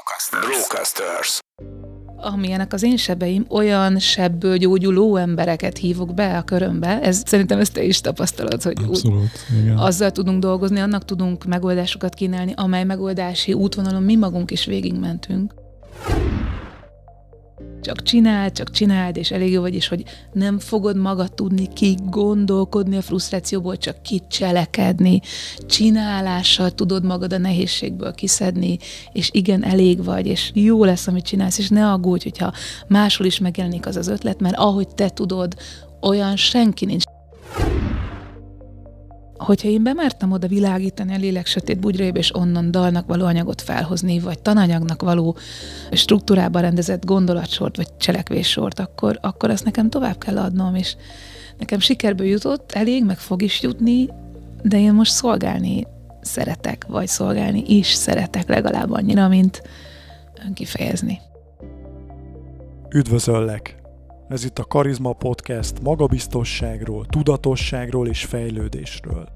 Brocasters. Brocasters. Amilyenek az én sebeim, olyan sebből gyógyuló embereket hívok be a körömbe. Ez szerintem ezt te is tapasztalod, hogy Abszolút, igen. azzal tudunk dolgozni, annak tudunk megoldásokat kínálni, amely megoldási útvonalon mi magunk is végigmentünk csak csináld, csak csináld, és elég jó vagy, és hogy nem fogod magad tudni ki gondolkodni a frusztrációból, csak kicselekedni, csinálással tudod magad a nehézségből kiszedni, és igen, elég vagy, és jó lesz, amit csinálsz, és ne aggódj, hogyha máshol is megjelenik az az ötlet, mert ahogy te tudod, olyan senki nincs hogyha én bemertem oda világítani a lélek sötét bugyrébe, és onnan dalnak való anyagot felhozni, vagy tananyagnak való struktúrába rendezett gondolatsort, vagy cselekvéssort, akkor, akkor azt nekem tovább kell adnom, és nekem sikerből jutott, elég, meg fog is jutni, de én most szolgálni szeretek, vagy szolgálni is szeretek legalább annyira, mint önkifejezni. Üdvözöllek! Ez itt a Karizma Podcast magabiztosságról, tudatosságról és fejlődésről.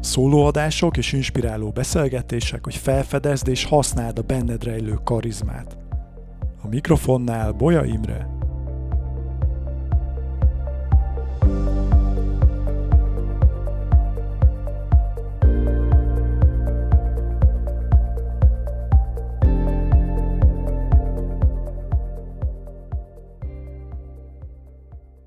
Szólóadások és inspiráló beszélgetések, hogy felfedezd és használd a benned rejlő karizmát. A mikrofonnál Boja Imre.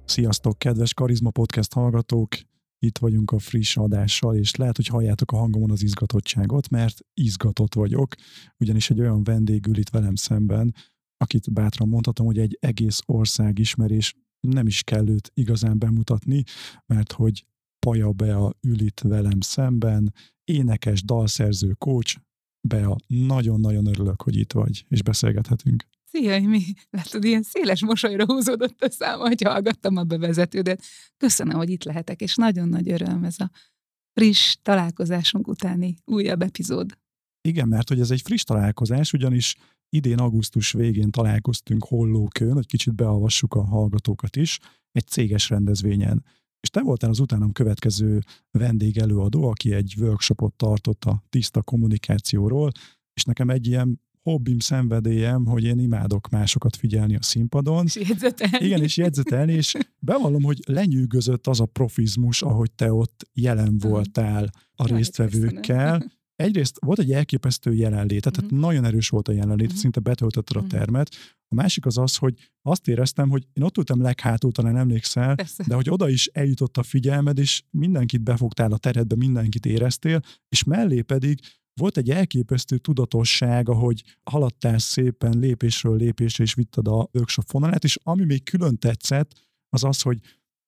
Sziasztok, kedves Karizma Podcast hallgatók! Itt vagyunk a friss adással, és lehet, hogy halljátok a hangomon az izgatottságot, mert izgatott vagyok, ugyanis egy olyan vendég ül itt velem szemben, akit bátran mondhatom, hogy egy egész ország ismerés nem is kell őt igazán bemutatni, mert hogy Paja Bea ül itt velem szemben, énekes, dalszerző, coach, Bea, nagyon-nagyon örülök, hogy itt vagy, és beszélgethetünk. Szia, mi? Látod, ilyen széles mosolyra húzódott a szám, hogy hallgattam a bevezetődet. Köszönöm, hogy itt lehetek, és nagyon nagy öröm ez a friss találkozásunk utáni újabb epizód. Igen, mert hogy ez egy friss találkozás, ugyanis idén augusztus végén találkoztunk Hollókön, hogy kicsit beavassuk a hallgatókat is, egy céges rendezvényen. És te voltál az utánam következő vendégelőadó, aki egy workshopot tartott a tiszta kommunikációról, és nekem egy ilyen hobbim, szenvedélyem, hogy én imádok másokat figyelni a színpadon. És jegyzetelni. Igen, és jegyzetelni, és bevallom, hogy lenyűgözött az a profizmus, ahogy te ott jelen voltál a résztvevőkkel. Egyrészt volt egy elképesztő jelenlét, tehát uh-huh. nagyon erős volt a jelenlét, uh-huh. szinte betöltötted a mm. termet. A másik az az, hogy azt éreztem, hogy én ott ültem leghátul, talán emlékszel, Persze. de hogy oda is eljutott a figyelmed, és mindenkit befogtál a teredbe, mindenkit éreztél, és mellé pedig volt egy elképesztő tudatosság, ahogy haladtál szépen lépésről lépésre, és vitted a workshop fonalát, és ami még külön tetszett, az az, hogy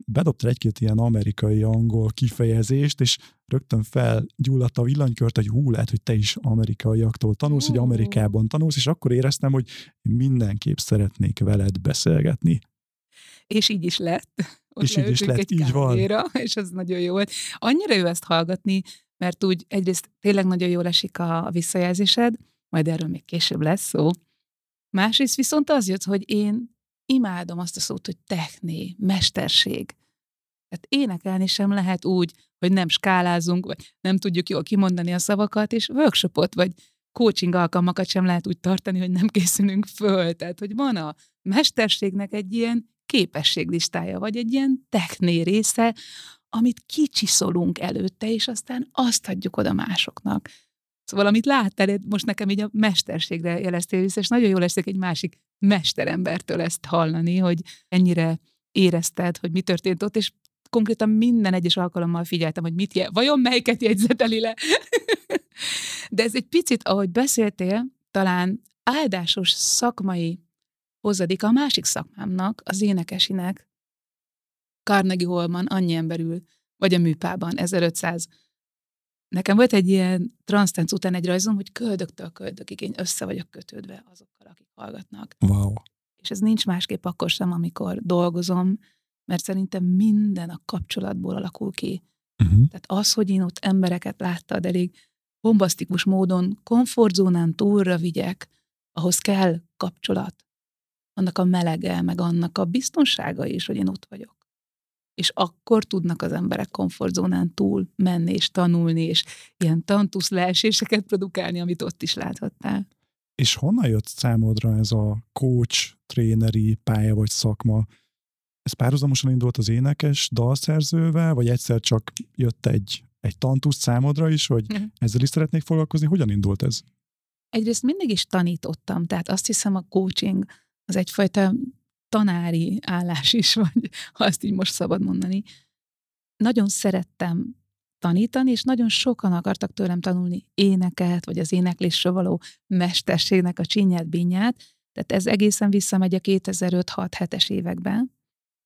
bedobtál egy-két ilyen amerikai-angol kifejezést, és rögtön felgyulladt a villanykört, hogy hú, lehet, hogy te is amerikaiaktól tanulsz, hogy Amerikában tanulsz, és akkor éreztem, hogy mindenképp szeretnék veled beszélgetni. És így is lett. Ott és így is lett, így van. És ez nagyon jó volt. Annyira jó ezt hallgatni, mert úgy egyrészt tényleg nagyon jól esik a, a visszajelzésed, majd erről még később lesz szó. Másrészt viszont az jött, hogy én imádom azt a szót, hogy techné, mesterség. Tehát énekelni sem lehet úgy, hogy nem skálázunk, vagy nem tudjuk jól kimondani a szavakat, és workshopot, vagy coaching alkalmakat sem lehet úgy tartani, hogy nem készülünk föl. Tehát, hogy van a mesterségnek egy ilyen képességlistája, vagy egy ilyen techné része, amit kicsiszolunk előtte, és aztán azt adjuk oda másoknak. Szóval, amit láttál, most nekem így a mesterségre jeleztél vissza, és nagyon jól esik egy másik mesterembertől ezt hallani, hogy ennyire érezted, hogy mi történt ott, és konkrétan minden egyes alkalommal figyeltem, hogy mit jel, vajon melyiket jegyzeteli le. De ez egy picit, ahogy beszéltél, talán áldásos szakmai hozzadik a másik szakmámnak, az énekesinek, Carnegie Hallman annyi ember ül, vagy a műpában, 1500. Nekem volt egy ilyen transztenc után egy rajzom, hogy köldöktől köldökig én össze vagyok kötődve azokkal, akik hallgatnak. Wow. És ez nincs másképp akkor sem, amikor dolgozom, mert szerintem minden a kapcsolatból alakul ki. Uh-huh. Tehát az, hogy én ott embereket láttad elég bombasztikus módon komfortzónán túlra vigyek, ahhoz kell kapcsolat. Annak a melege, meg annak a biztonsága is, hogy én ott vagyok és akkor tudnak az emberek komfortzónán túl menni és tanulni, és ilyen tantusz leeséseket produkálni, amit ott is láthattál. És honnan jött számodra ez a coach, tréneri pálya vagy szakma? Ez párhuzamosan indult az énekes dalszerzővel, vagy egyszer csak jött egy, egy tantusz számodra is, hogy uh-huh. ezzel is szeretnék foglalkozni? Hogyan indult ez? Egyrészt mindig is tanítottam, tehát azt hiszem a coaching az egyfajta tanári állás is, vagy ha azt így most szabad mondani. Nagyon szerettem tanítani, és nagyon sokan akartak tőlem tanulni éneket, vagy az éneklésről való mesterségnek a csinyát, binyát, tehát ez egészen visszamegy a 2005-6-7-es években,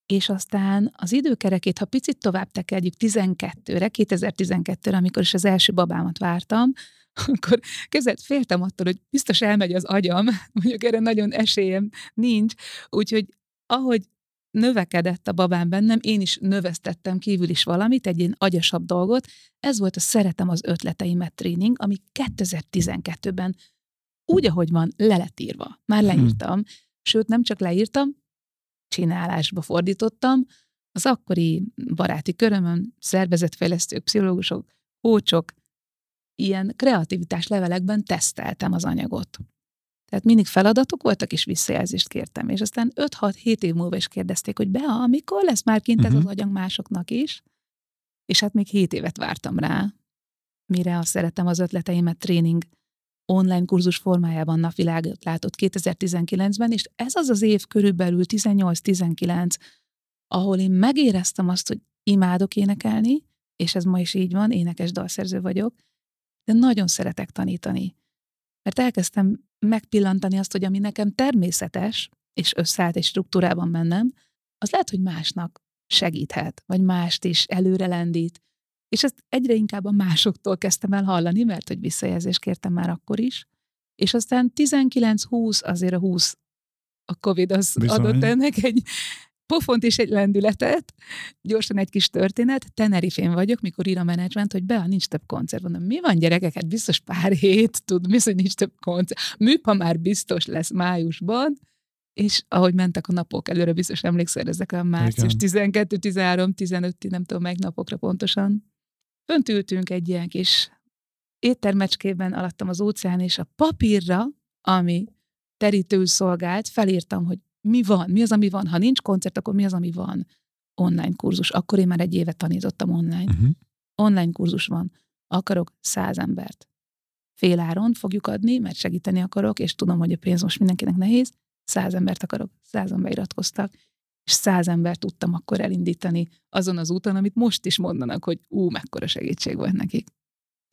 és aztán az időkerekét, ha picit tovább tekerjük 12-re, 2012-re, amikor is az első babámat vártam, akkor kezdett féltem attól, hogy biztos elmegy az agyam, mondjuk erre nagyon esélyem nincs, úgyhogy ahogy növekedett a babám bennem, én is növesztettem kívül is valamit, egy ilyen agyasabb dolgot. Ez volt a Szeretem az ötleteimet tréning, ami 2012-ben úgy, ahogy van, le lett írva. Már mhm. leírtam. Hmm. Sőt, nem csak leírtam, csinálásba fordítottam. Az akkori baráti körömön szervezetfejlesztők, pszichológusok, kócsok, ilyen kreativitás levelekben teszteltem az anyagot. Tehát mindig feladatok voltak, és visszajelzést kértem. És aztán 5-6-7 év múlva is kérdezték, hogy Bea, amikor lesz már kint ez az mhm. agyang másoknak is? És hát még 7 évet vártam rá, mire a Szeretem az ötleteimet tréning online kurzus formájában napvilágot látott 2019-ben, és ez az az év körülbelül 18-19, ahol én megéreztem azt, hogy imádok énekelni, és ez ma is így van, énekes dalszerző vagyok, de nagyon szeretek tanítani. Mert elkezdtem megpillantani azt, hogy ami nekem természetes, és összeállt egy struktúrában bennem, az lehet, hogy másnak segíthet, vagy mást is előre lendít. És ezt egyre inkább a másoktól kezdtem el hallani, mert hogy visszajelzést kértem már akkor is. És aztán 19-20, azért a 20 a Covid az Bizony. adott ennek egy pofont és egy lendületet. Gyorsan egy kis történet. Tenerifén vagyok, mikor ír a menedzsment, hogy be, nincs több koncert. Mondom, mi van gyerekek? Hát biztos pár hét, tud, mi, hogy nincs több koncert. Műpa már biztos lesz májusban. És ahogy mentek a napok előre, biztos emlékszel ezek a március 12, 13, 15, nem tudom meg napokra pontosan. Fönt ültünk egy ilyen kis éttermecskében alattam az óceán, és a papírra, ami terítőül szolgált, felírtam, hogy mi van, mi az, ami van. Ha nincs koncert, akkor mi az, ami van? Online kurzus. Akkor én már egy évet tanítottam online. Uh-huh. Online kurzus van. Akarok száz embert. Fél áron fogjuk adni, mert segíteni akarok, és tudom, hogy a pénz most mindenkinek nehéz. Száz embert akarok. Százan beiratkoztak. És száz embert tudtam akkor elindítani azon az úton, amit most is mondanak, hogy ú, mekkora segítség volt nekik.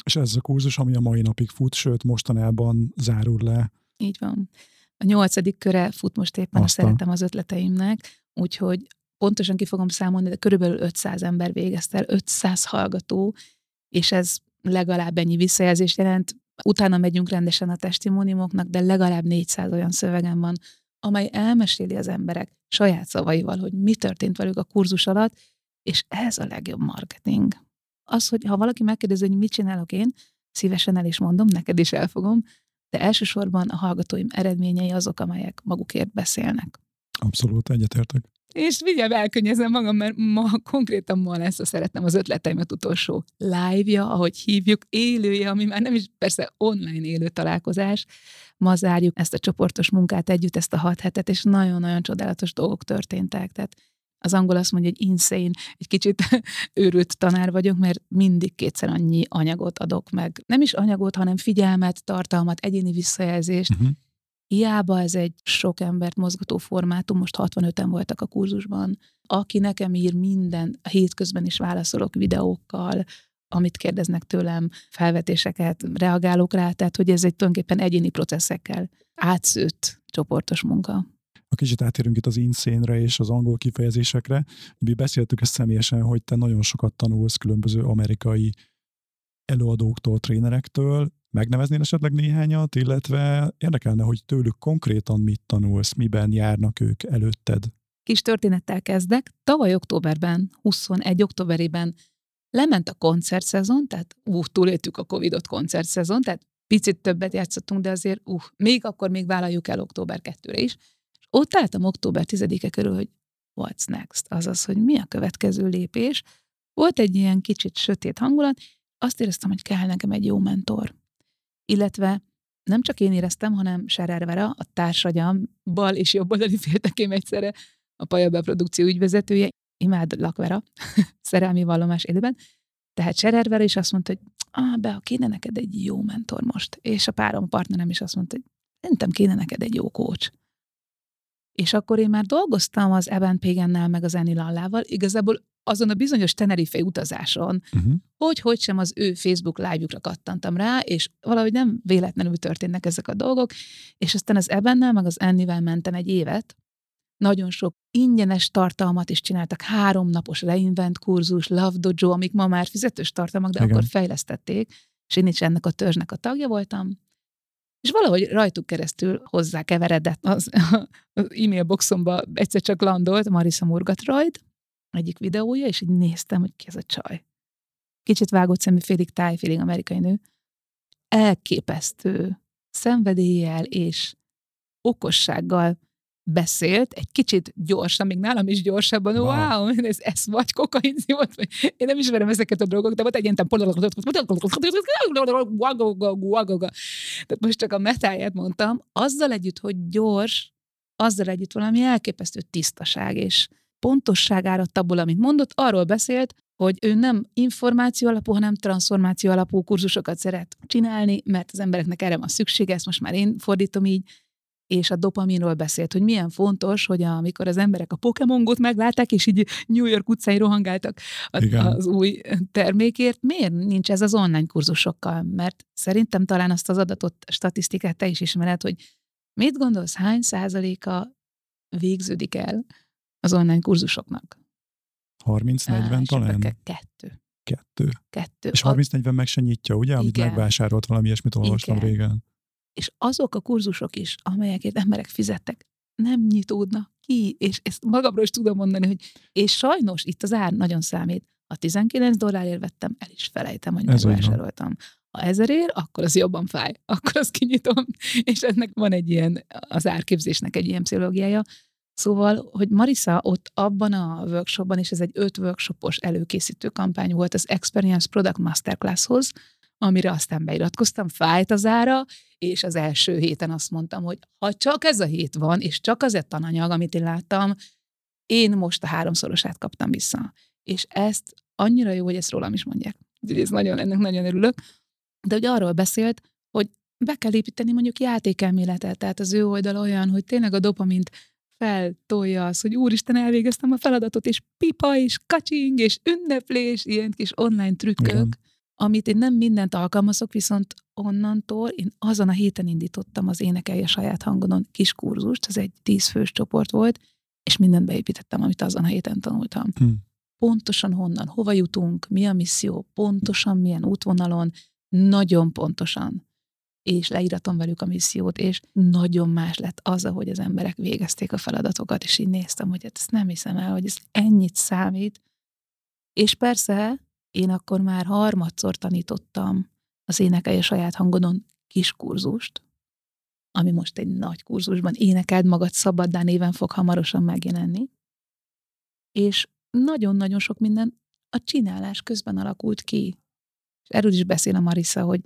És ez a kurzus, ami a mai napig fut, sőt mostanában zárul le. Így van. A nyolcadik köre fut most éppen, a szeretem az ötleteimnek, úgyhogy pontosan ki fogom számolni, de körülbelül 500 ember végezte el, 500 hallgató, és ez legalább ennyi visszajelzést jelent. Utána megyünk rendesen a testimóniumoknak, de legalább 400 olyan szövegem van, amely elmeséli az emberek saját szavaival, hogy mi történt velük a kurzus alatt, és ez a legjobb marketing. Az, hogy ha valaki megkérdezi, hogy mit csinálok én, szívesen el is mondom, neked is elfogom, de elsősorban a hallgatóim eredményei azok, amelyek magukért beszélnek. Abszolút egyetértek. És mindjárt elkönnyezem magam, mert ma konkrétan ma lesz a Szeretem az ötleteimet utolsó live-ja, ahogy hívjuk, élője, ami már nem is persze online élő találkozás. Ma zárjuk ezt a csoportos munkát együtt, ezt a hat hetet, és nagyon-nagyon csodálatos dolgok történtek. Tehát az angol azt mondja, hogy insane, egy kicsit őrült tanár vagyok, mert mindig kétszer annyi anyagot adok meg. Nem is anyagot, hanem figyelmet, tartalmat, egyéni visszajelzést. Uh-huh. Hiába ez egy sok embert mozgató formátum, most 65-en voltak a kurzusban, aki nekem ír minden, a hétközben is válaszolok videókkal, amit kérdeznek tőlem, felvetéseket, reagálok rá, tehát hogy ez egy tulajdonképpen egyéni processzekkel átszőtt csoportos munka. A kicsit átérünk itt az inszénre és az angol kifejezésekre. Mi beszéltük ezt személyesen, hogy te nagyon sokat tanulsz különböző amerikai előadóktól, trénerektől. Megneveznél esetleg néhányat, illetve érdekelne, hogy tőlük konkrétan mit tanulsz, miben járnak ők előtted? Kis történettel kezdek. Tavaly októberben, 21 októberében lement a koncertszezon, tehát ú, túléltük a Covid-ot koncertszezon, tehát picit többet játszottunk, de azért ú, még akkor még vállaljuk el október 2-re is. Ott álltam október 10-e körül, hogy what's next, azaz, hogy mi a következő lépés. Volt egy ilyen kicsit sötét hangulat, azt éreztem, hogy kell nekem egy jó mentor. Illetve nem csak én éreztem, hanem Vera, a társagyam, bal és jobb oldali féltekém egyszerre, a Pajabel produkció ügyvezetője, imád Vera, szerelmi vallomás élőben, tehát Vera is azt mondta, hogy ah, be, kéne neked egy jó mentor most. És a párom, partnerem is azt mondta, hogy szerintem kéne neked egy jó coach. És akkor én már dolgoztam az Evan Pagannel, meg az Annie Lallával, igazából azon a bizonyos Tenerife utazáson, uh-huh. hogy hogy sem az ő Facebook live-jukra kattantam rá, és valahogy nem véletlenül történnek ezek a dolgok, és aztán az Ebennel, meg az Annie-vel mentem egy évet, nagyon sok ingyenes tartalmat is csináltak, három napos reinvent kurzus, Love Dojo, amik ma már fizetős tartalmak, de Igen. akkor fejlesztették, és én is ennek a törzsnek a tagja voltam, és valahogy rajtuk keresztül hozzá keveredett az, az e-mail boxomba egyszer csak landolt Marisa Murgatroyd, egyik videója, és így néztem, hogy ki ez a csaj. Kicsit vágott szemű, félig táj, félig amerikai nő. Elképesztő szenvedéllyel és okossággal beszélt, egy kicsit gyorsan, még nálam is gyorsabban, wow, wow ez, ez vagy kokain volt, én nem ismerem ezeket a dolgokat, de volt egy ilyen tehát most csak a metáját mondtam, azzal együtt, hogy gyors, azzal együtt valami elképesztő tisztaság és pontosság áradt abból, amit mondott, arról beszélt, hogy ő nem információ alapú, hanem transformáció alapú kurzusokat szeret csinálni, mert az embereknek erre van szüksége, ezt most már én fordítom így, és a dopaminról beszélt, hogy milyen fontos, hogy amikor az emberek a Pokémongot meglátták, és így New York utcáin rohangáltak az, az új termékért, miért nincs ez az online kurzusokkal? Mert szerintem talán azt az adatot, statisztikát te is ismered, hogy mit gondolsz, hány százaléka végződik el az online kurzusoknak? 30-40 talán? Kettő. Kettő. Kettő. És 30-40 meg se nyitja, ugye? Amit Igen. megvásárolt valami ilyesmit olvastam Igen. régen és azok a kurzusok is, amelyekért emberek fizettek, nem nyitódnak ki, és ezt magamról is tudom mondani, hogy és sajnos itt az ár nagyon számít. Ha 19 dollárért vettem, el is felejtem, hogy megvásároltam. Ha ezerért, akkor az jobban fáj, akkor azt kinyitom, és ennek van egy ilyen, az árképzésnek egy ilyen pszichológiája. Szóval, hogy Marisa ott abban a workshopban, és ez egy öt workshopos előkészítő kampány volt az Experience Product Masterclasshoz, amire aztán beiratkoztam, fájt az ára, és az első héten azt mondtam, hogy ha csak ez a hét van, és csak az egy tananyag, amit én láttam, én most a háromszorosát kaptam vissza. És ezt annyira jó, hogy ezt rólam is mondják. Ez nagyon, ennek nagyon örülök. De hogy arról beszélt, hogy be kell építeni mondjuk játékelméletet, tehát az ő oldal olyan, hogy tényleg a dopamint feltolja az, hogy úristen, elvégeztem a feladatot, és pipa, és kacsing, és ünneplés, ilyen kis online trükkök, Igen amit én nem mindent alkalmazok, viszont onnantól én azon a héten indítottam az énekelje saját hangonon kis kurzust, ez egy tízfős csoport volt, és mindent beépítettem, amit azon a héten tanultam. Hmm. Pontosan honnan, hova jutunk, mi a misszió, pontosan milyen útvonalon, nagyon pontosan. És leíratom velük a missziót, és nagyon más lett az, ahogy az emberek végezték a feladatokat, és így néztem, hogy hát ezt nem hiszem el, hogy ez ennyit számít. És persze én akkor már harmadszor tanítottam az énekelje saját hangodon kis kurzust, ami most egy nagy kurzusban énekeld magad szabaddá néven fog hamarosan megjelenni. És nagyon-nagyon sok minden a csinálás közben alakult ki. És erről is beszél a Marissa, hogy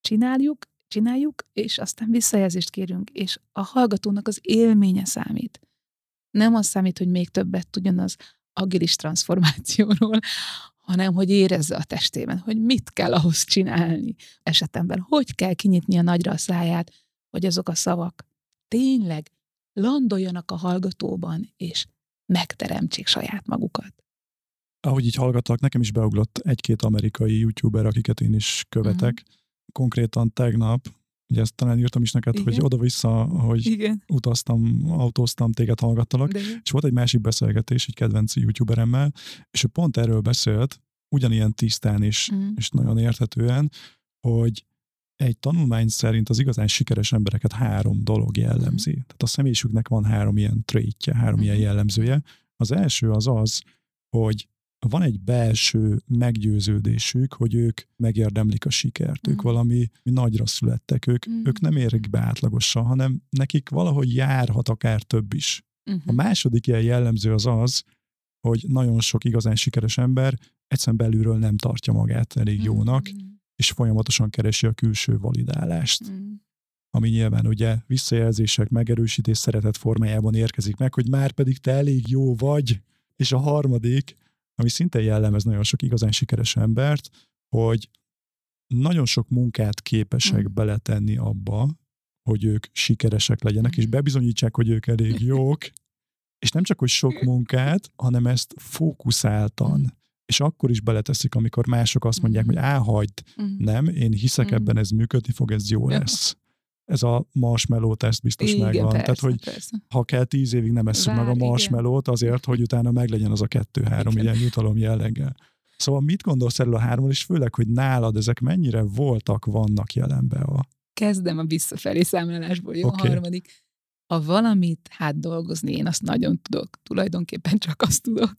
csináljuk, csináljuk, és aztán visszajelzést kérünk, és a hallgatónak az élménye számít. Nem az számít, hogy még többet tudjon az agilis transformációról, hanem hogy érezze a testében, hogy mit kell ahhoz csinálni esetemben, hogy kell kinyitni a nagyra a száját, hogy azok a szavak tényleg landoljanak a hallgatóban, és megteremtsék saját magukat. Ahogy így hallgattak, nekem is beuglott egy-két amerikai youtuber, akiket én is követek. Uh-huh. Konkrétan tegnap, ugye ezt talán írtam is neked, Igen. hogy oda-vissza, hogy Igen. utaztam, autóztam, téged hallgattalak, De és volt egy másik beszélgetés egy kedvenc youtuberemmel, és ő pont erről beszélt, ugyanilyen tisztán és, mm. és nagyon érthetően, hogy egy tanulmány szerint az igazán sikeres embereket három dolog jellemzi. Mm. Tehát a személyiségüknek van három ilyen traitje, három mm. ilyen mm-hmm. jellemzője. Az első az az, hogy van egy belső meggyőződésük, hogy ők megérdemlik a sikert, mm. ők valami nagyra születtek, ők, mm. ők nem érik be átlagosan, hanem nekik valahogy járhat akár több is. Mm-hmm. A második ilyen jellemző az az, hogy nagyon sok igazán sikeres ember egyszerűen belülről nem tartja magát elég mm-hmm. jónak, és folyamatosan keresi a külső validálást. Mm. Ami nyilván ugye visszajelzések, megerősítés szeretet formájában érkezik meg, hogy már pedig te elég jó vagy. És a harmadik, ami szinte jellemez nagyon sok igazán sikeres embert, hogy nagyon sok munkát képesek mm. beletenni abba, hogy ők sikeresek legyenek, és mm. bebizonyítsák, hogy ők elég jók, és nem csak, hogy sok munkát, hanem ezt fókuszáltan, mm. és akkor is beleteszik, amikor mások azt mondják, hogy áhagyd, nem, én hiszek ebben, ez működni fog, ez jó lesz ez a marshmallow teszt biztos igen, megvan. Persze, Tehát, hogy persze. ha kell tíz évig nem eszünk meg a marshmallow-t, azért, hogy utána meglegyen az a kettő-három ilyen jutalom jelleggel. Szóval mit gondolsz erről a háromról, és főleg, hogy nálad ezek mennyire voltak, vannak jelenbe a... Kezdem a visszafelé számlálásból, jó? Okay. A harmadik. Ha valamit hát dolgozni, én azt nagyon tudok. Tulajdonképpen csak azt tudok.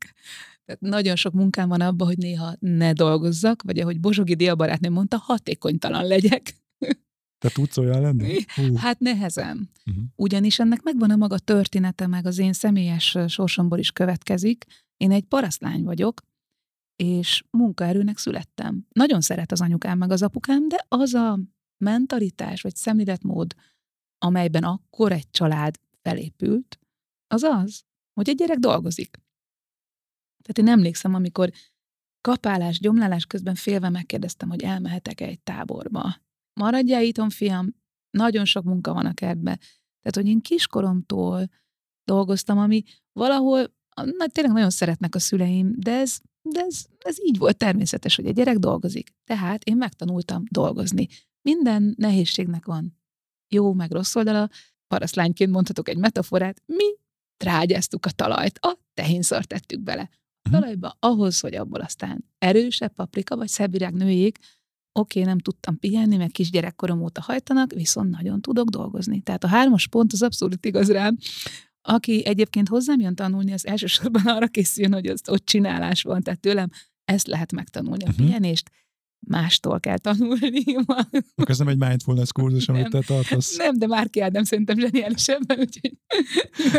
Tehát nagyon sok munkám van abban, hogy néha ne dolgozzak, vagy ahogy Bozsogi Diabarátnő mondta, hatékonytalan legyek. Te tudsz olyan lenni? Hú. Hát nehezen. Uh-huh. Ugyanis ennek megvan a maga története, meg az én személyes sorsomból is következik. Én egy parasztlány vagyok, és munkaerőnek születtem. Nagyon szeret az anyukám meg az apukám, de az a mentalitás vagy szemléletmód, amelyben akkor egy család felépült, az az, hogy egy gyerek dolgozik. Tehát én emlékszem, amikor kapálás, gyomlálás közben félve megkérdeztem, hogy elmehetek-e egy táborba maradjál itthon, fiam, nagyon sok munka van a kertbe. Tehát, hogy én kiskoromtól dolgoztam, ami valahol, na, tényleg nagyon szeretnek a szüleim, de ez, de ez, ez így volt természetes, hogy a gyerek dolgozik. Tehát én megtanultam dolgozni. Minden nehézségnek van jó meg rossz oldala. Parasztlányként mondhatok egy metaforát, mi trágyáztuk a talajt, a tehénszart tettük bele. A mhm. talajba ahhoz, hogy abból aztán erősebb paprika vagy szebb nőjék, oké, okay, nem tudtam pihenni, meg kisgyerekkorom óta hajtanak, viszont nagyon tudok dolgozni. Tehát a hármas pont az abszolút igaz rám. Aki egyébként hozzám jön tanulni, az elsősorban arra készüljön, hogy az ott csinálás van, tehát tőlem ezt lehet megtanulni, a uh-huh. pihenést, mástól kell tanulni. Akkor ez nem egy mindfulness kurzus, amit te tartasz. Nem, de Márki Ádám szerintem zseniális ebben, úgyhogy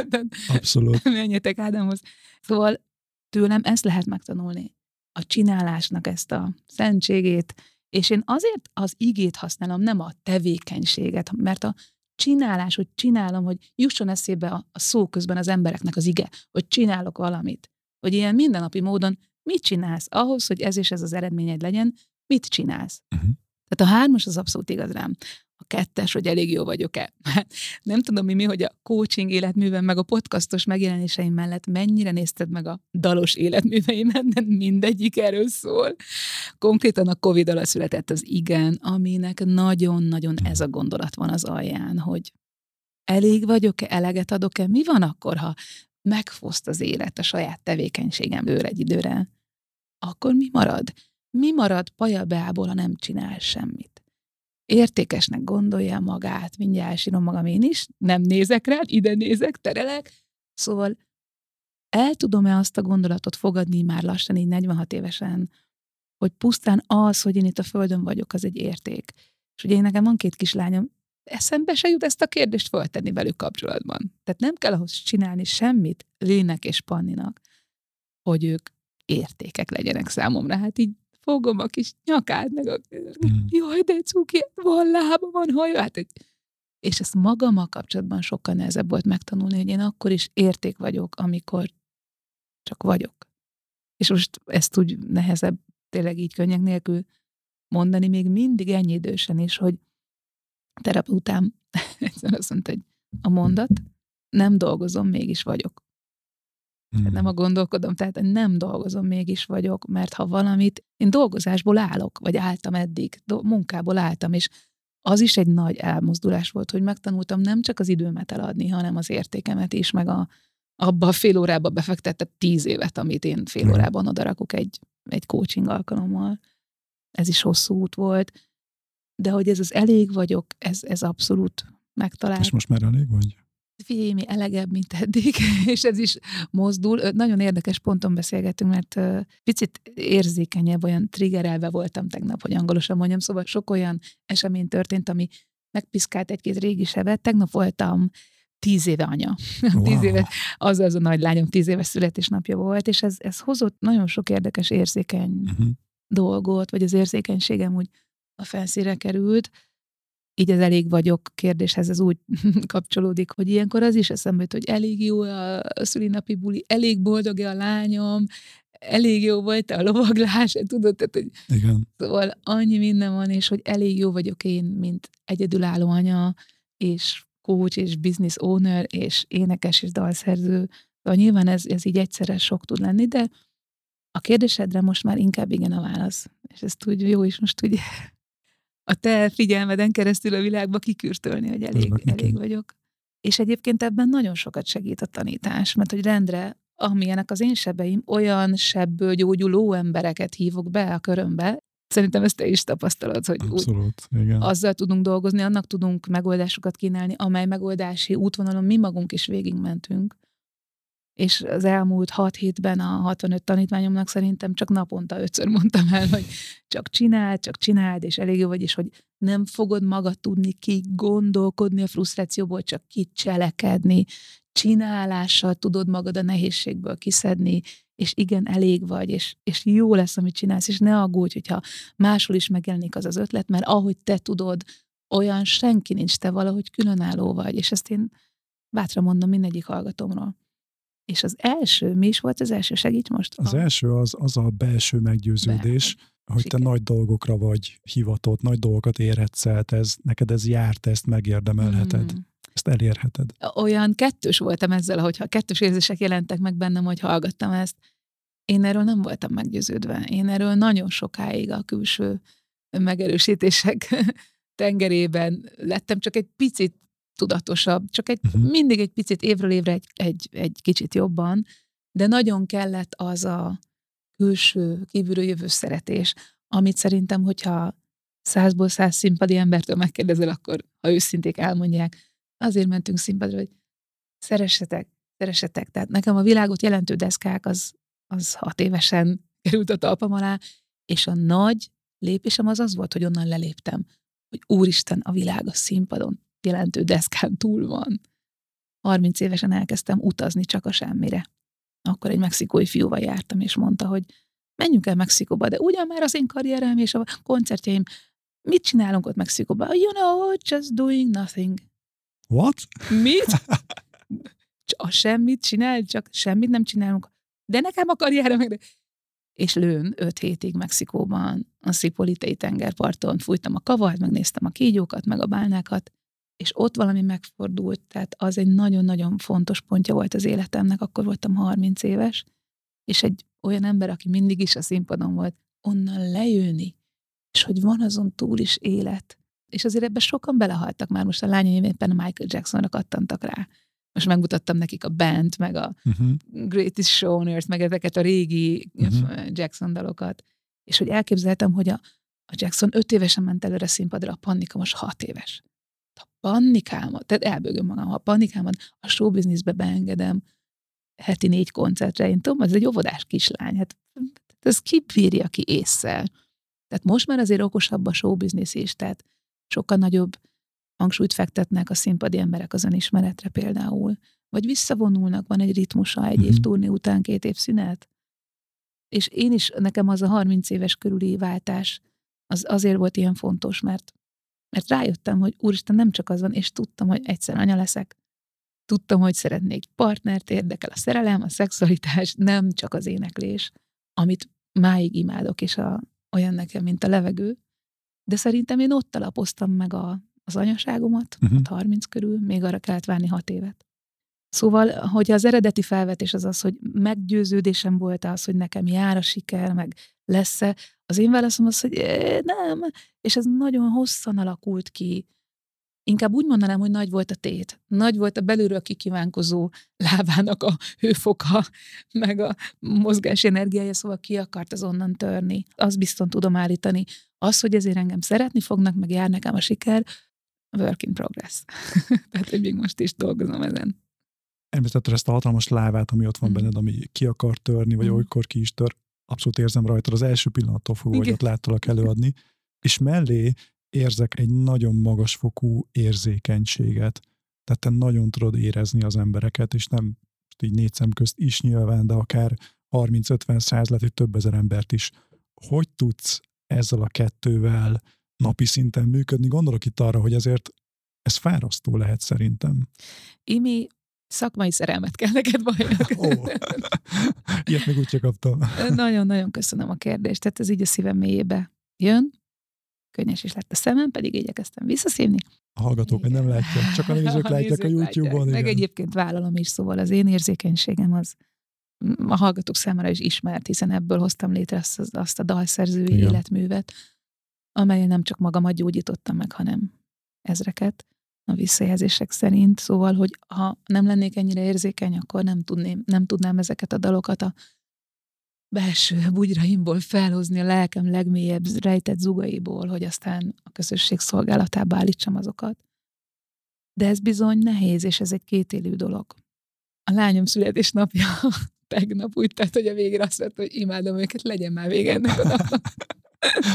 Abszolút. menjetek Ádámhoz. Szóval tőlem ezt lehet megtanulni. A csinálásnak ezt a szentségét, és én azért az igét használom, nem a tevékenységet, mert a csinálás, hogy csinálom, hogy jusson eszébe a, a szó közben az embereknek az ige, hogy csinálok valamit. Hogy ilyen mindennapi módon mit csinálsz ahhoz, hogy ez és ez az eredményed legyen, mit csinálsz. Uh-huh. Tehát a hármas az abszolút igaz rám a kettes, hogy elég jó vagyok-e. Nem tudom mi, mi, hogy a coaching életműven, meg a podcastos megjelenéseim mellett mennyire nézted meg a dalos életműveimen, de mindegyik erről szól. Konkrétan a Covid alatt született az igen, aminek nagyon-nagyon ez a gondolat van az alján, hogy elég vagyok-e, eleget adok-e, mi van akkor, ha megfoszt az élet a saját tevékenységemről egy időre? Akkor mi marad? Mi marad pajabeából, ha nem csinál semmit? Értékesnek gondolja magát, mindjárt elsírom magam én is, nem nézek rá, ide nézek, terelek, szóval el tudom-e azt a gondolatot fogadni már lassan, így 46 évesen, hogy pusztán az, hogy én itt a földön vagyok, az egy érték. És ugye én nekem van két kislányom, eszembe se jut ezt a kérdést föltenni velük kapcsolatban. Tehát nem kell ahhoz csinálni semmit Lének és Panninak, hogy ők értékek legyenek számomra. Hát így fogom a kis nyakát, meg a, mm. jaj, de cuki, van lába, van haja, hát egy, és ezt magammal kapcsolatban sokkal nehezebb volt megtanulni, hogy én akkor is érték vagyok, amikor csak vagyok. És most ezt úgy nehezebb tényleg így könnyek nélkül mondani, még mindig ennyi idősen is, hogy terapeutám egyszer azt mondta, hogy a mondat, nem dolgozom, mégis vagyok. Hmm. Nem a gondolkodom, tehát nem dolgozom, mégis vagyok, mert ha valamit, én dolgozásból állok, vagy álltam eddig, do, munkából álltam, és az is egy nagy elmozdulás volt, hogy megtanultam nem csak az időmet eladni, hanem az értékemet is, meg a, abba a fél órába befektetett tíz évet, amit én fél hmm. órában odarakok egy, egy coaching alkalommal. Ez is hosszú út volt. De hogy ez az elég vagyok, ez, ez abszolút megtalált. És most már elég vagy? Figyelj, mi elegebb, mint eddig, és ez is mozdul. Nagyon érdekes ponton beszélgetünk, mert picit érzékenyebb, olyan triggerelve voltam tegnap, hogy angolosan mondjam, szóval sok olyan esemény történt, ami megpiszkált egy-két régi sebet. Tegnap voltam tíz éve anya. Wow. tíz éve, az az a nagy lányom tíz éves születésnapja volt, és ez, ez hozott nagyon sok érdekes érzékeny uh-huh. dolgot, vagy az érzékenységem úgy a felszíre került, így az elég vagyok kérdéshez ez úgy kapcsolódik, hogy ilyenkor az is eszembe jut, hogy elég jó a szülinapi buli, elég boldog a lányom, elég jó volt a lovaglás, tudod, tehát, hogy Igen. Szóval annyi minden van, és hogy elég jó vagyok én, mint egyedülálló anya, és coach, és business owner, és énekes, és dalszerző. Szóval nyilván ez, ez így egyszerre sok tud lenni, de a kérdésedre most már inkább igen a válasz. És ezt úgy jó is most ugye a te figyelmeden keresztül a világba kikürtölni, hogy elég, elég vagyok. És egyébként ebben nagyon sokat segít a tanítás, mert hogy rendre, amilyenek az én sebeim, olyan sebből gyógyuló embereket hívok be a körömbe, Szerintem ezt te is tapasztalod, hogy Abszolút, úgy, igen. azzal tudunk dolgozni, annak tudunk megoldásokat kínálni, amely megoldási útvonalon mi magunk is végigmentünk és az elmúlt hat hétben a 65 tanítványomnak szerintem csak naponta ötször mondtam el, hogy csak csináld, csak csináld, és elég jó vagy, és hogy nem fogod magad tudni ki gondolkodni a frusztrációból, csak kicselekedni, csinálással tudod magad a nehézségből kiszedni, és igen, elég vagy, és, és jó lesz, amit csinálsz, és ne aggódj, hogyha máshol is megjelenik az az ötlet, mert ahogy te tudod, olyan senki nincs, te valahogy különálló vagy, és ezt én bátran mondom mindegyik hallgatómról. És az első, mi is volt az első? Segíts most. Az a... első az, az a belső meggyőződés, Be, hogy siker. te nagy dolgokra vagy hivatott, nagy dolgokat érhetsz el, ez, neked ez járt, ezt megérdemelheted. Mm. Ezt elérheted. Olyan kettős voltam ezzel, hogyha kettős érzések jelentek meg bennem, hogy hallgattam ezt. Én erről nem voltam meggyőződve. Én erről nagyon sokáig a külső megerősítések tengerében lettem, csak egy picit tudatosabb, csak egy, uh-huh. mindig egy picit évről évre egy, egy, egy kicsit jobban, de nagyon kellett az a külső, kívülről jövő szeretés, amit szerintem, hogyha százból száz színpadi embertől megkérdezel, akkor, ha őszinték elmondják, azért mentünk színpadra, hogy szeressetek, szeressetek. Tehát nekem a világot jelentő deszkák az, az hat évesen került a talpam alá, és a nagy lépésem az az volt, hogy onnan leléptem, hogy úristen, a világ a színpadon jelentő deszkán túl van. 30 évesen elkezdtem utazni csak a semmire. Akkor egy mexikói fiúval jártam, és mondta, hogy menjünk el Mexikóba, de ugyan már az én karrierem és a koncertjeim, mit csinálunk ott Mexikóba? You know, just doing nothing. What? Mit? A semmit csinál, csak semmit nem csinálunk. De nekem a karrierem meg és lőn öt hétig Mexikóban, a Szipolitei tengerparton fújtam a kavart, megnéztem a kígyókat, meg a bálnákat, és ott valami megfordult, tehát az egy nagyon-nagyon fontos pontja volt az életemnek, akkor voltam 30 éves, és egy olyan ember, aki mindig is a színpadon volt, onnan lejönni, és hogy van azon túl is élet. És azért ebbe sokan belehaltak már, most a lányaim éppen a Michael Jacksonra kattantak rá. Most megmutattam nekik a band, meg a uh-huh. Greatest Showners, meg ezeket a régi uh-huh. Jackson dalokat. És hogy elképzeltem, hogy a, a Jackson öt évesen ment előre színpadra, a Pannika most hat éves panikámat, tehát elbögöm magam, ha panikámat a showbizniszbe beengedem heti négy koncertre, én tudom, ez egy óvodás kislány, hát ez kibírja ki észszel. Tehát most már azért okosabb a showbiznisz is, tehát sokkal nagyobb hangsúlyt fektetnek a színpadi emberek az önismeretre például, vagy visszavonulnak, van egy ritmusa egy mm-hmm. év mhm. turné után, két év szünet. És én is, nekem az a 30 éves körüli váltás, az azért volt ilyen fontos, mert mert rájöttem, hogy úristen, nem csak az van, és tudtam, hogy egyszer anya leszek. Tudtam, hogy szeretnék partnert, érdekel a szerelem, a szexualitás, nem csak az éneklés, amit máig imádok, és a, olyan nekem, mint a levegő. De szerintem én ott alapoztam meg a, az anyaságomat, uh-huh. 30 körül, még arra kellett várni 6 évet. Szóval, hogy az eredeti felvetés az az, hogy meggyőződésem volt az, hogy nekem jár a siker, meg lesz-e, az én válaszom az, hogy nem, és ez nagyon hosszan alakult ki. Inkább úgy mondanám, hogy nagy volt a tét. Nagy volt a belülről kikívánkozó lábának a hőfoka, meg a mozgás energiája, szóval ki akart az onnan törni. Azt biztos tudom állítani. Az, hogy ezért engem szeretni fognak, meg jár nekem a siker, work in progress. Tehát, hogy még most is dolgozom ezen. Említetted ezt a hatalmas lávát, ami ott van mm. benned, ami ki akar törni, vagy mm. olykor ki is tör abszolút érzem rajta az első pillanattól fogva, hogy ott láttalak előadni, és mellé érzek egy nagyon magas fokú érzékenységet. Tehát te nagyon tudod érezni az embereket, és nem így négy szem közt is nyilván, de akár 30-50 száz lehet, hogy több ezer embert is. Hogy tudsz ezzel a kettővel napi szinten működni. Gondolok itt arra, hogy azért ez fárasztó lehet szerintem. Imi, szakmai szerelmet kell neked bajnak. Ó, ilyet még úgyse kaptam. Nagyon-nagyon köszönöm a kérdést, tehát ez így a szívem mélyébe jön. Könnyes is lett a szemem, pedig igyekeztem visszaszívni. A hallgatók még nem látják, csak a nézők látják a YouTube-on. Meg egyébként vállalom is, szóval az én érzékenységem az a hallgatók számára is ismert, hiszen ebből hoztam létre azt, azt a dalszerzői igen. életművet, amelyen nem csak magamat gyógyítottam meg, hanem ezreket a visszajelzések szerint. Szóval, hogy ha nem lennék ennyire érzékeny, akkor nem, tudném, nem tudnám ezeket a dalokat a belső bugyraimból felhozni a lelkem legmélyebb rejtett zugaiból, hogy aztán a közösség szolgálatába állítsam azokat. De ez bizony nehéz, és ez egy kétélű dolog. A lányom születésnapja tegnap úgy tett, hogy a végén azt mondta, hogy imádom őket, legyen már vége ennek a napnak.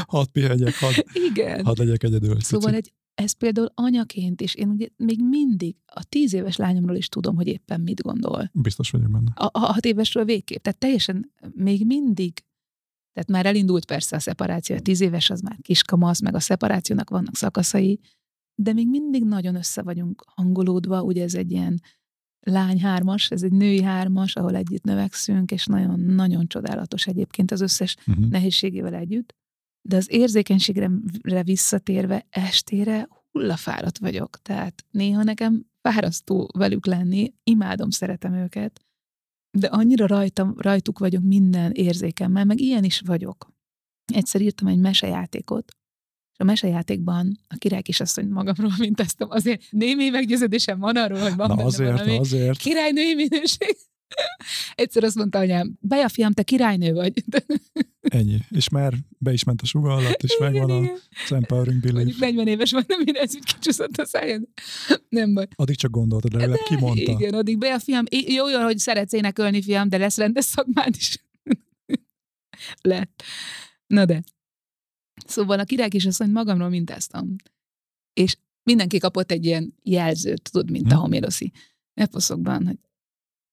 hadd pihegyek, hadd, Igen. hadd legyek egyedül. Szóval egy, ez például anyaként is, én ugye még mindig a tíz éves lányomról is tudom, hogy éppen mit gondol. Biztos vagyok benne. A, a hat évesről végképp. Tehát teljesen még mindig tehát már elindult persze a szeparáció, a tíz éves az már kiskamasz, meg a szeparációnak vannak szakaszai, de még mindig nagyon össze vagyunk hangolódva, ugye ez egy ilyen lány hármas, ez egy női hármas, ahol együtt növekszünk, és nagyon-nagyon csodálatos egyébként az összes uh-huh. nehézségével együtt. De az érzékenységre visszatérve estére hullafáradt vagyok. Tehát néha nekem fárasztó velük lenni, imádom, szeretem őket, de annyira rajtam, rajtuk vagyok minden érzékemmel, meg ilyen is vagyok. Egyszer írtam egy mesejátékot, és a mesejátékban a király kisasszonyt magamról mintáztam. Azért némi meggyőződésem van arról, hogy van Na benne azért, valami azért. királynői minőség. Egyszer azt mondta anyám, Baja fiam, te királynő vagy. Ennyi. És már be is ment a suga alatt, és igen, megvan igen. a Empowering Belief. Mondjuk 40 éves nem mire ez úgy kicsúszott a szájad. Nem baj. Addig csak gondoltad, legalább ki mondta. Igen, addig be a fiam, jó, jó, hogy szeretsz énekelni, fiam, de lesz rendes szakmád is. Lett. Na de. Szóval a király mondja, magamról mintáztam. És mindenki kapott egy ilyen jelzőt, tudod, mint hmm. a homéroszi eposzokban, hogy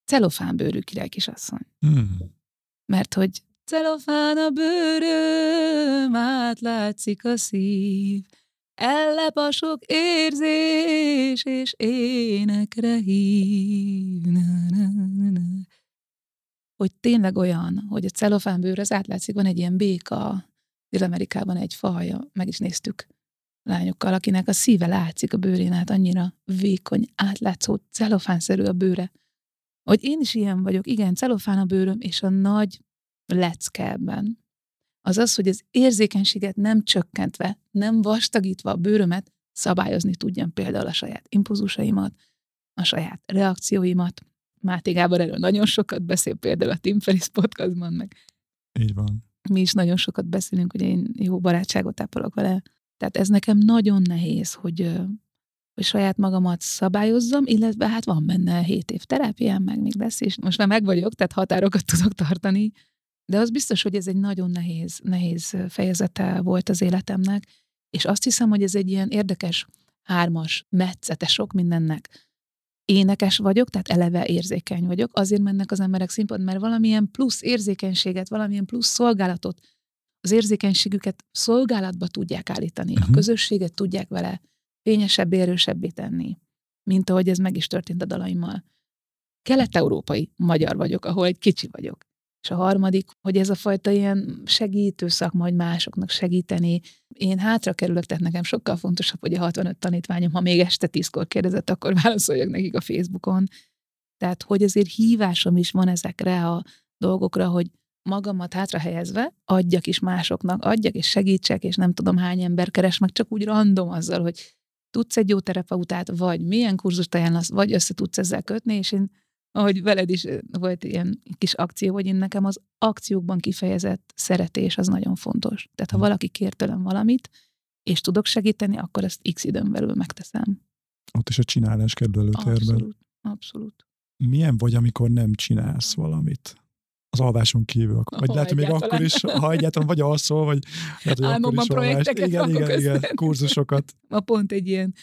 celofánbőrű király kisasszony. Hmm. Mert hogy celofán a bőröm, átlátszik a szív, ellep a sok érzés, és énekre hív. Na, na, na. Hogy tényleg olyan, hogy a celofánbőr az átlátszik, van egy ilyen béka, Dél-Amerikában egy faja, meg is néztük lányokkal, akinek a szíve látszik a bőrén át, annyira vékony, átlátszó, celofánszerű a bőre, hogy én is ilyen vagyok, igen, celofán a bőröm, és a nagy lecke ebben, az az, hogy az érzékenységet nem csökkentve, nem vastagítva a bőrömet szabályozni tudjam például a saját impulzusaimat, a saját reakcióimat. Máté Gábor erről nagyon sokat beszél például a Tim Ferris podcastban, meg így van. Mi is nagyon sokat beszélünk, hogy én jó barátságot ápolok vele. Tehát ez nekem nagyon nehéz, hogy hogy saját magamat szabályozzam, illetve hát van benne 7 év terápiám, meg még lesz, és most már meg vagyok, tehát határokat tudok tartani, de az biztos, hogy ez egy nagyon nehéz, nehéz fejezete volt az életemnek, és azt hiszem, hogy ez egy ilyen érdekes hármas, metszete sok mindennek. Énekes vagyok, tehát eleve érzékeny vagyok, azért mennek az emberek színpad, mert valamilyen plusz érzékenységet, valamilyen plusz szolgálatot, az érzékenységüket szolgálatba tudják állítani, uh-huh. a mhm. közösséget tudják vele fényesebb, erősebbé tenni, mint ahogy ez meg is történt a dalaimmal. Kelet-európai magyar vagyok, ahol egy kicsi vagyok. És a harmadik, hogy ez a fajta ilyen segítő szakma, hogy másoknak segíteni. Én hátra kerülök, tehát nekem sokkal fontosabb, hogy a 65 tanítványom, ha még este tízkor kérdezett, akkor válaszoljak nekik a Facebookon. Tehát, hogy azért hívásom is van ezekre a dolgokra, hogy magamat hátra helyezve adjak is másoknak, adjak és segítsek, és nem tudom hány ember keres meg, csak úgy random azzal, hogy tudsz egy jó terapeutát, vagy milyen kurzust ajánlasz, vagy össze tudsz ezzel kötni, és én, ahogy veled is volt ilyen kis akció, hogy én nekem az akciókban kifejezett szeretés az nagyon fontos. Tehát ha hm. valaki kér tőlem valamit, és tudok segíteni, akkor ezt x időn belül megteszem. Ott is a csinálás kerül. Abszolút, abszolút. Milyen vagy, amikor nem csinálsz valamit? Az alváson kívül. Vagy oh, lehet, hogy még akkor is, ha egyáltalán vagy alszol, vagy lehet, hogy Álmomban akkor is projekteket igen, igen, igen, kurzusokat. Ma pont egy ilyen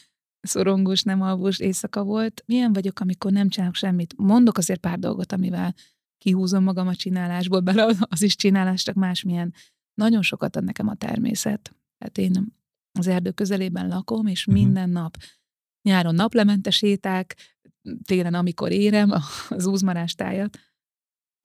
szorongós, nem alvós éjszaka volt. Milyen vagyok, amikor nem csinálok semmit? Mondok azért pár dolgot, amivel kihúzom magam a csinálásból, bele az is csinálás, csak másmilyen. Nagyon sokat ad nekem a természet. Tehát én az erdő közelében lakom, és uh-huh. minden nap nyáron naplemente séták, télen, amikor érem az úzmarás tájat,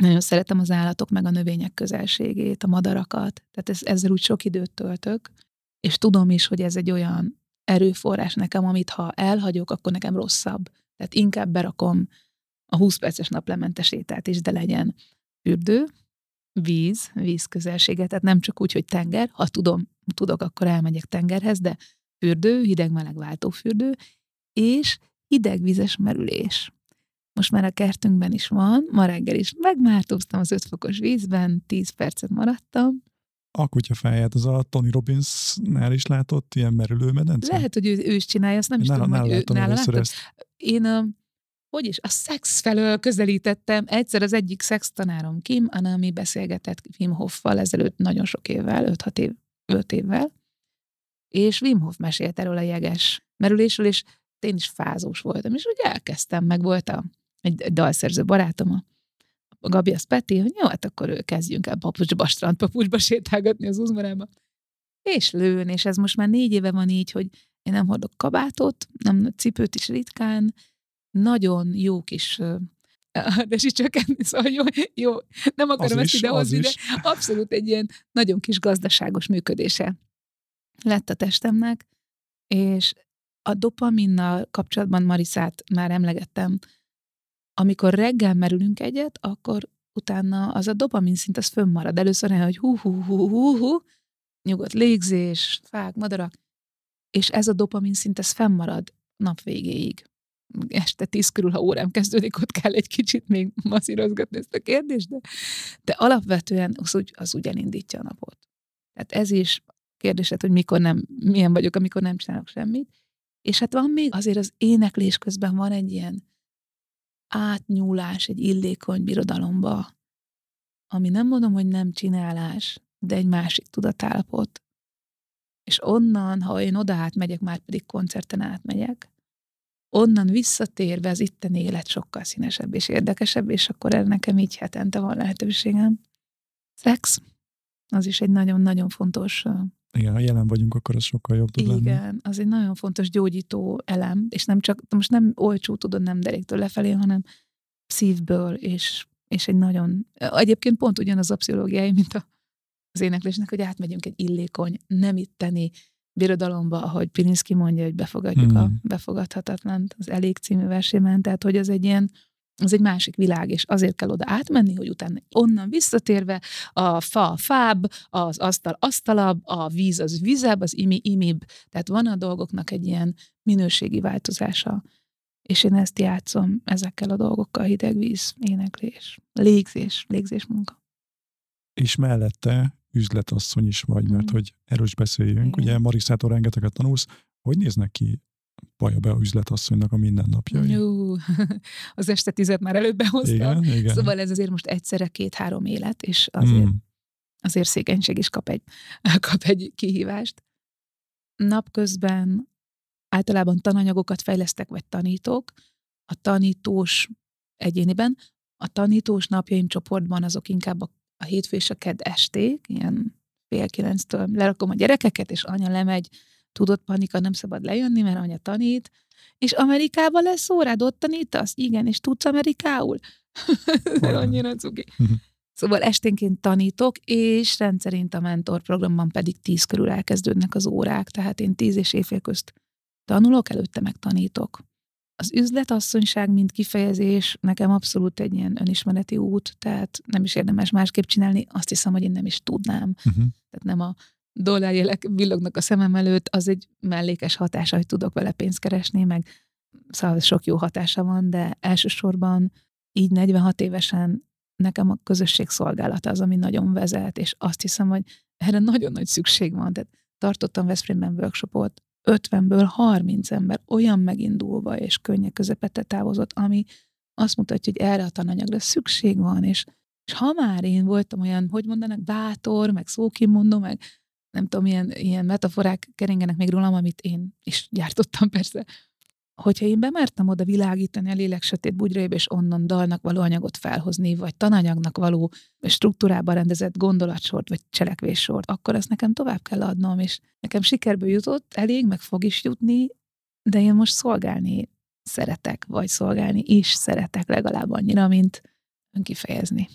nagyon szeretem az állatok, meg a növények közelségét, a madarakat, tehát ez, ezzel úgy sok időt töltök, és tudom is, hogy ez egy olyan erőforrás nekem, amit ha elhagyok, akkor nekem rosszabb. Tehát inkább berakom a 20 perces naplemente sétát is, de legyen fürdő, víz, víz közelsége, tehát nem csak úgy, hogy tenger, ha tudom, tudok, akkor elmegyek tengerhez, de fürdő, hideg-meleg váltófürdő, és hidegvizes merülés. Most már a kertünkben is van, ma reggel is megmártóztam az 5 fokos vízben, 10 percet maradtam. A kutyafáját az a Tony Robbins-nál is látott ilyen merülő medence? Lehet, hogy ő, ő is csinálja, azt nem is nála, tudom, hogy ő nála Ezt. Én a, hogy is, a szex felől közelítettem. Egyszer az egyik szex tanárom Kim, ami beszélgetett Wim Hoffal ezelőtt nagyon sok évvel, 5-6 év, 5 évvel, és Wim Hof mesélt erről a jeges merülésről, és én is fázós voltam, és úgy elkezdtem, meg volt a, egy, egy dalszerző barátom, a, a Gabi az Peti, hogy jó, hát akkor kezdjünk el papucsba, strandpapucsba sétálgatni az uzmarába. És lőn, és ez most már négy éve van így, hogy én nem hordok kabátot, nem cipőt is ritkán, nagyon jó kis de is csökkenni, szóval jó, jó nem akarom az ezt idehozni, de abszolút egy ilyen nagyon kis gazdaságos működése lett a testemnek, és a dopaminnal kapcsolatban Marisát már emlegettem. Amikor reggel merülünk egyet, akkor utána az a dopamin szint az fönnmarad. Először olyan, hogy hú, hú, hú, hú, hú, nyugodt légzés, fák, madarak, és ez a dopamin szint, ez fennmarad nap végéig. Este tíz körül, ha órám kezdődik, ott kell egy kicsit még masszírozgatni ezt a kérdést, de, de alapvetően az, úgy, az úgy elindítja a napot. Tehát ez is kérdésed, hogy mikor nem, milyen vagyok, amikor nem csinálok semmit. És hát van még azért az éneklés közben van egy ilyen átnyúlás egy illékony birodalomba, ami nem mondom, hogy nem csinálás, de egy másik tudatállapot. És onnan, ha én oda átmegyek, már pedig koncerten átmegyek, onnan visszatérve az itten élet sokkal színesebb és érdekesebb, és akkor erre nekem így hetente van lehetőségem. Szex, az is egy nagyon-nagyon fontos igen, ha jelen vagyunk, akkor az sokkal jobb tud Igen, lenni. az egy nagyon fontos gyógyító elem, és nem csak, most nem olcsó, tudod, nem deréktől lefelé, hanem szívből, és, és egy nagyon, egyébként pont ugyanaz a pszichológiai, mint a, az éneklésnek, hogy átmegyünk egy illékony, nem itteni birodalomba, ahogy Pirinszki mondja, hogy befogadjuk hmm. a befogadhatatlant az Elég című versében, tehát hogy az egy ilyen az egy másik világ, és azért kell oda átmenni, hogy utána onnan visszatérve a fa fább, az asztal asztalabb, a víz az vizebb, az imi imibb. Tehát van a dolgoknak egy ilyen minőségi változása. És én ezt játszom ezekkel a dolgokkal, hideg víz, éneklés, légzés, légzés munka. És mellette üzletasszony is vagy, mert mm. hogy erről is beszéljünk. Igen. Ugye Mariszától rengeteget tanulsz. Hogy néznek ki baja be a üzletasszonynak a mindennapjai. Jó, az este tizet már előbb behozta. Igen, igen. Szóval ez azért most egyszerre két-három élet, és azért, mm. azért székenység is kap egy, kap egy kihívást. Napközben általában tananyagokat fejlesztek, vagy tanítok. A tanítós egyéniben, a tanítós napjaim csoportban azok inkább a, a hétfő és a kedd esték, ilyen fél kilenctől lerakom a gyerekeket, és anya lemegy tudott panika, nem szabad lejönni, mert anya tanít, és Amerikában lesz órád, ott tanítasz? Igen, és tudsz amerikául? Annyira cuki. Mhm. Szóval esténként tanítok, és rendszerint a mentorprogramban pedig tíz körül elkezdődnek az órák, tehát én tíz és évfél közt tanulok, előtte meg tanítok. Az üzletasszonyság, mint kifejezés, nekem abszolút egy ilyen önismereti út, tehát nem is érdemes másképp csinálni, azt hiszem, hogy én nem is tudnám. Uh-huh. Tehát nem a dollárjelek villognak a szemem előtt, az egy mellékes hatása, hogy tudok vele pénzt keresni, meg szóval sok jó hatása van, de elsősorban így 46 évesen nekem a közösség szolgálata az, ami nagyon vezet, és azt hiszem, hogy erre nagyon nagy szükség van. Tehát tartottam Veszprémben workshopot, 50-ből 30 ember olyan megindulva és könnyek közepette távozott, ami azt mutatja, hogy erre a tananyagra szükség van, és, és ha már én voltam olyan, hogy mondanak, bátor, meg szókimondó, meg nem tudom, ilyen, ilyen metaforák keringenek még rólam, amit én is gyártottam persze, hogyha én bemertem oda világítani a lélek sötét bugyrébe, és onnan dalnak való anyagot felhozni, vagy tananyagnak való struktúrában rendezett gondolatsort, vagy cselekvéssort, akkor azt nekem tovább kell adnom, és nekem sikerből jutott, elég, meg fog is jutni, de én most szolgálni szeretek, vagy szolgálni is szeretek legalább annyira, mint önkifejezni.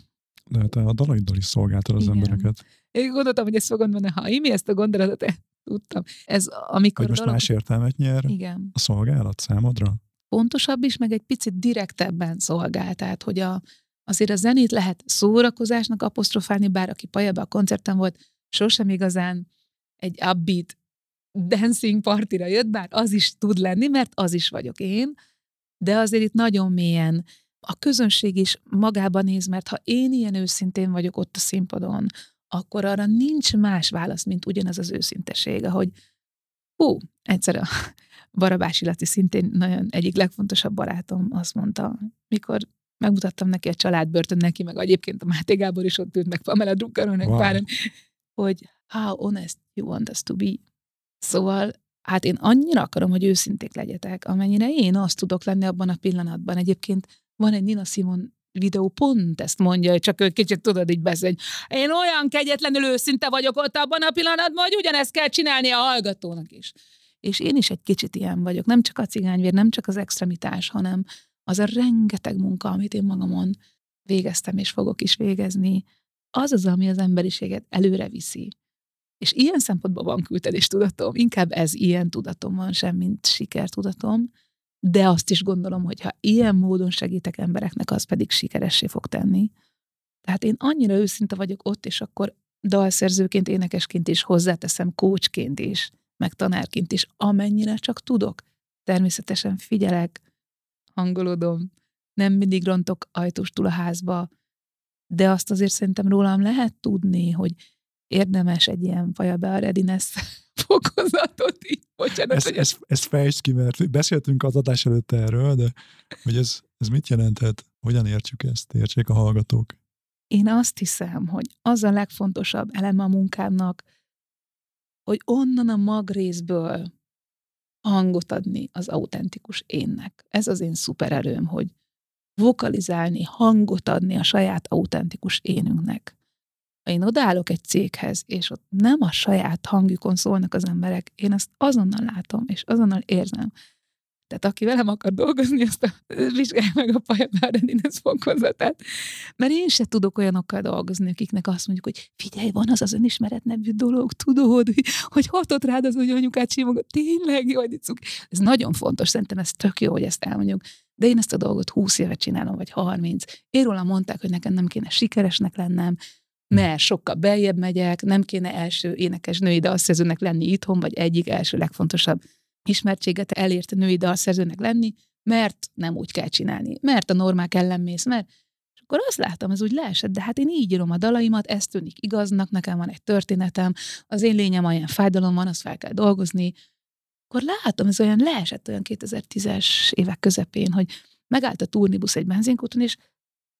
De te a dalaiddal is szolgáltad az Igen. embereket. Én gondoltam, hogy ezt fogod mondani, ha Imi ezt a gondolatot tudtam. Ez amikor... Hogy most dolog... más értelmet nyer Igen. a szolgálat számodra? Pontosabb is, meg egy picit direktebben szolgál. Tehát, hogy a, azért a zenét lehet szórakozásnak apostrofálni, bár aki pajaba a koncerten volt, sosem igazán egy upbeat dancing partira jött, bár az is tud lenni, mert az is vagyok én, de azért itt nagyon mélyen a közönség is magában néz, mert ha én ilyen őszintén vagyok ott a színpadon, akkor arra nincs más válasz, mint ugyanaz az őszinteség, ahogy hú, egyszer a Barabási Laci szintén nagyon egyik legfontosabb barátom azt mondta, mikor megmutattam neki a családbörtön neki, meg egyébként a Máté Gábor is ott ült, meg Pamela Druckeronek wow. páran, hogy how honest you want us to be. Szóval hát én annyira akarom, hogy őszinték legyetek, amennyire én azt tudok lenni abban a pillanatban. Egyébként van egy Nina Simon videó pont ezt mondja, csak ő kicsit tudod így beszél, hogy én olyan kegyetlenül őszinte vagyok ott abban a pillanatban, hogy ugyanezt kell csinálni a hallgatónak is. És én is egy kicsit ilyen vagyok, nem csak a cigányvér, nem csak az extremitás, hanem az a rengeteg munka, amit én magamon végeztem és fogok is végezni, az az, ami az emberiséget előre viszi. És ilyen szempontból van küldetés tudatom, inkább ez ilyen tudatom van, sem mint sikertudatom, de azt is gondolom, hogy ha ilyen módon segítek embereknek, az pedig sikeressé fog tenni. Tehát én annyira őszinte vagyok ott, és akkor dalszerzőként, énekesként is hozzáteszem, kócsként is, meg tanárként is, amennyire csak tudok. Természetesen figyelek, hangolodom, nem mindig rontok ajtóstul a házba, de azt azért szerintem rólam lehet tudni, hogy érdemes egy ilyen fajabe a readiness fokozatot így. Bocsánat, ezt, hogy ezt, ezt fejtsd ki, mert beszéltünk az adás előtt erről, de hogy ez, ez mit jelentett? Hogyan értjük ezt? Értsék a hallgatók. Én azt hiszem, hogy az a legfontosabb eleme a munkámnak, hogy onnan a magrészből hangot adni az autentikus énnek. Ez az én szupererőm, hogy vokalizálni, hangot adni a saját autentikus énünknek. Ha én odaállok egy céghez, és ott nem a saját hangjukon szólnak az emberek, én azt azonnal látom, és azonnal érzem. Tehát aki velem akar dolgozni, azt a, vizsgálja meg a Pajabáredines fokozatát. Mert én se tudok olyanokkal dolgozni, akiknek azt mondjuk, hogy figyelj, van az az önismeret nevű dolog, tudod, hogy hatott rád az, hogy anyukát simogat, tényleg jó, hogy Ez nagyon fontos, szerintem ez tök jó, hogy ezt elmondjuk. De én ezt a dolgot 20 éve csinálom, vagy 30. Én róla mondták, hogy nekem nem kéne sikeresnek lennem, mert sokkal beljebb megyek, nem kéne első énekes női dalszerzőnek lenni itthon, vagy egyik első legfontosabb ismertséget elért női dalszerzőnek lenni, mert nem úgy kell csinálni, mert a normák ellen mész, mert és akkor azt látom, ez úgy leesett, de hát én így írom a dalaimat, ez tűnik igaznak, nekem van egy történetem, az én lényem olyan fájdalom van, azt fel kell dolgozni. Akkor látom, ez olyan leesett olyan 2010-es évek közepén, hogy megállt a turnibusz egy benzinkúton, és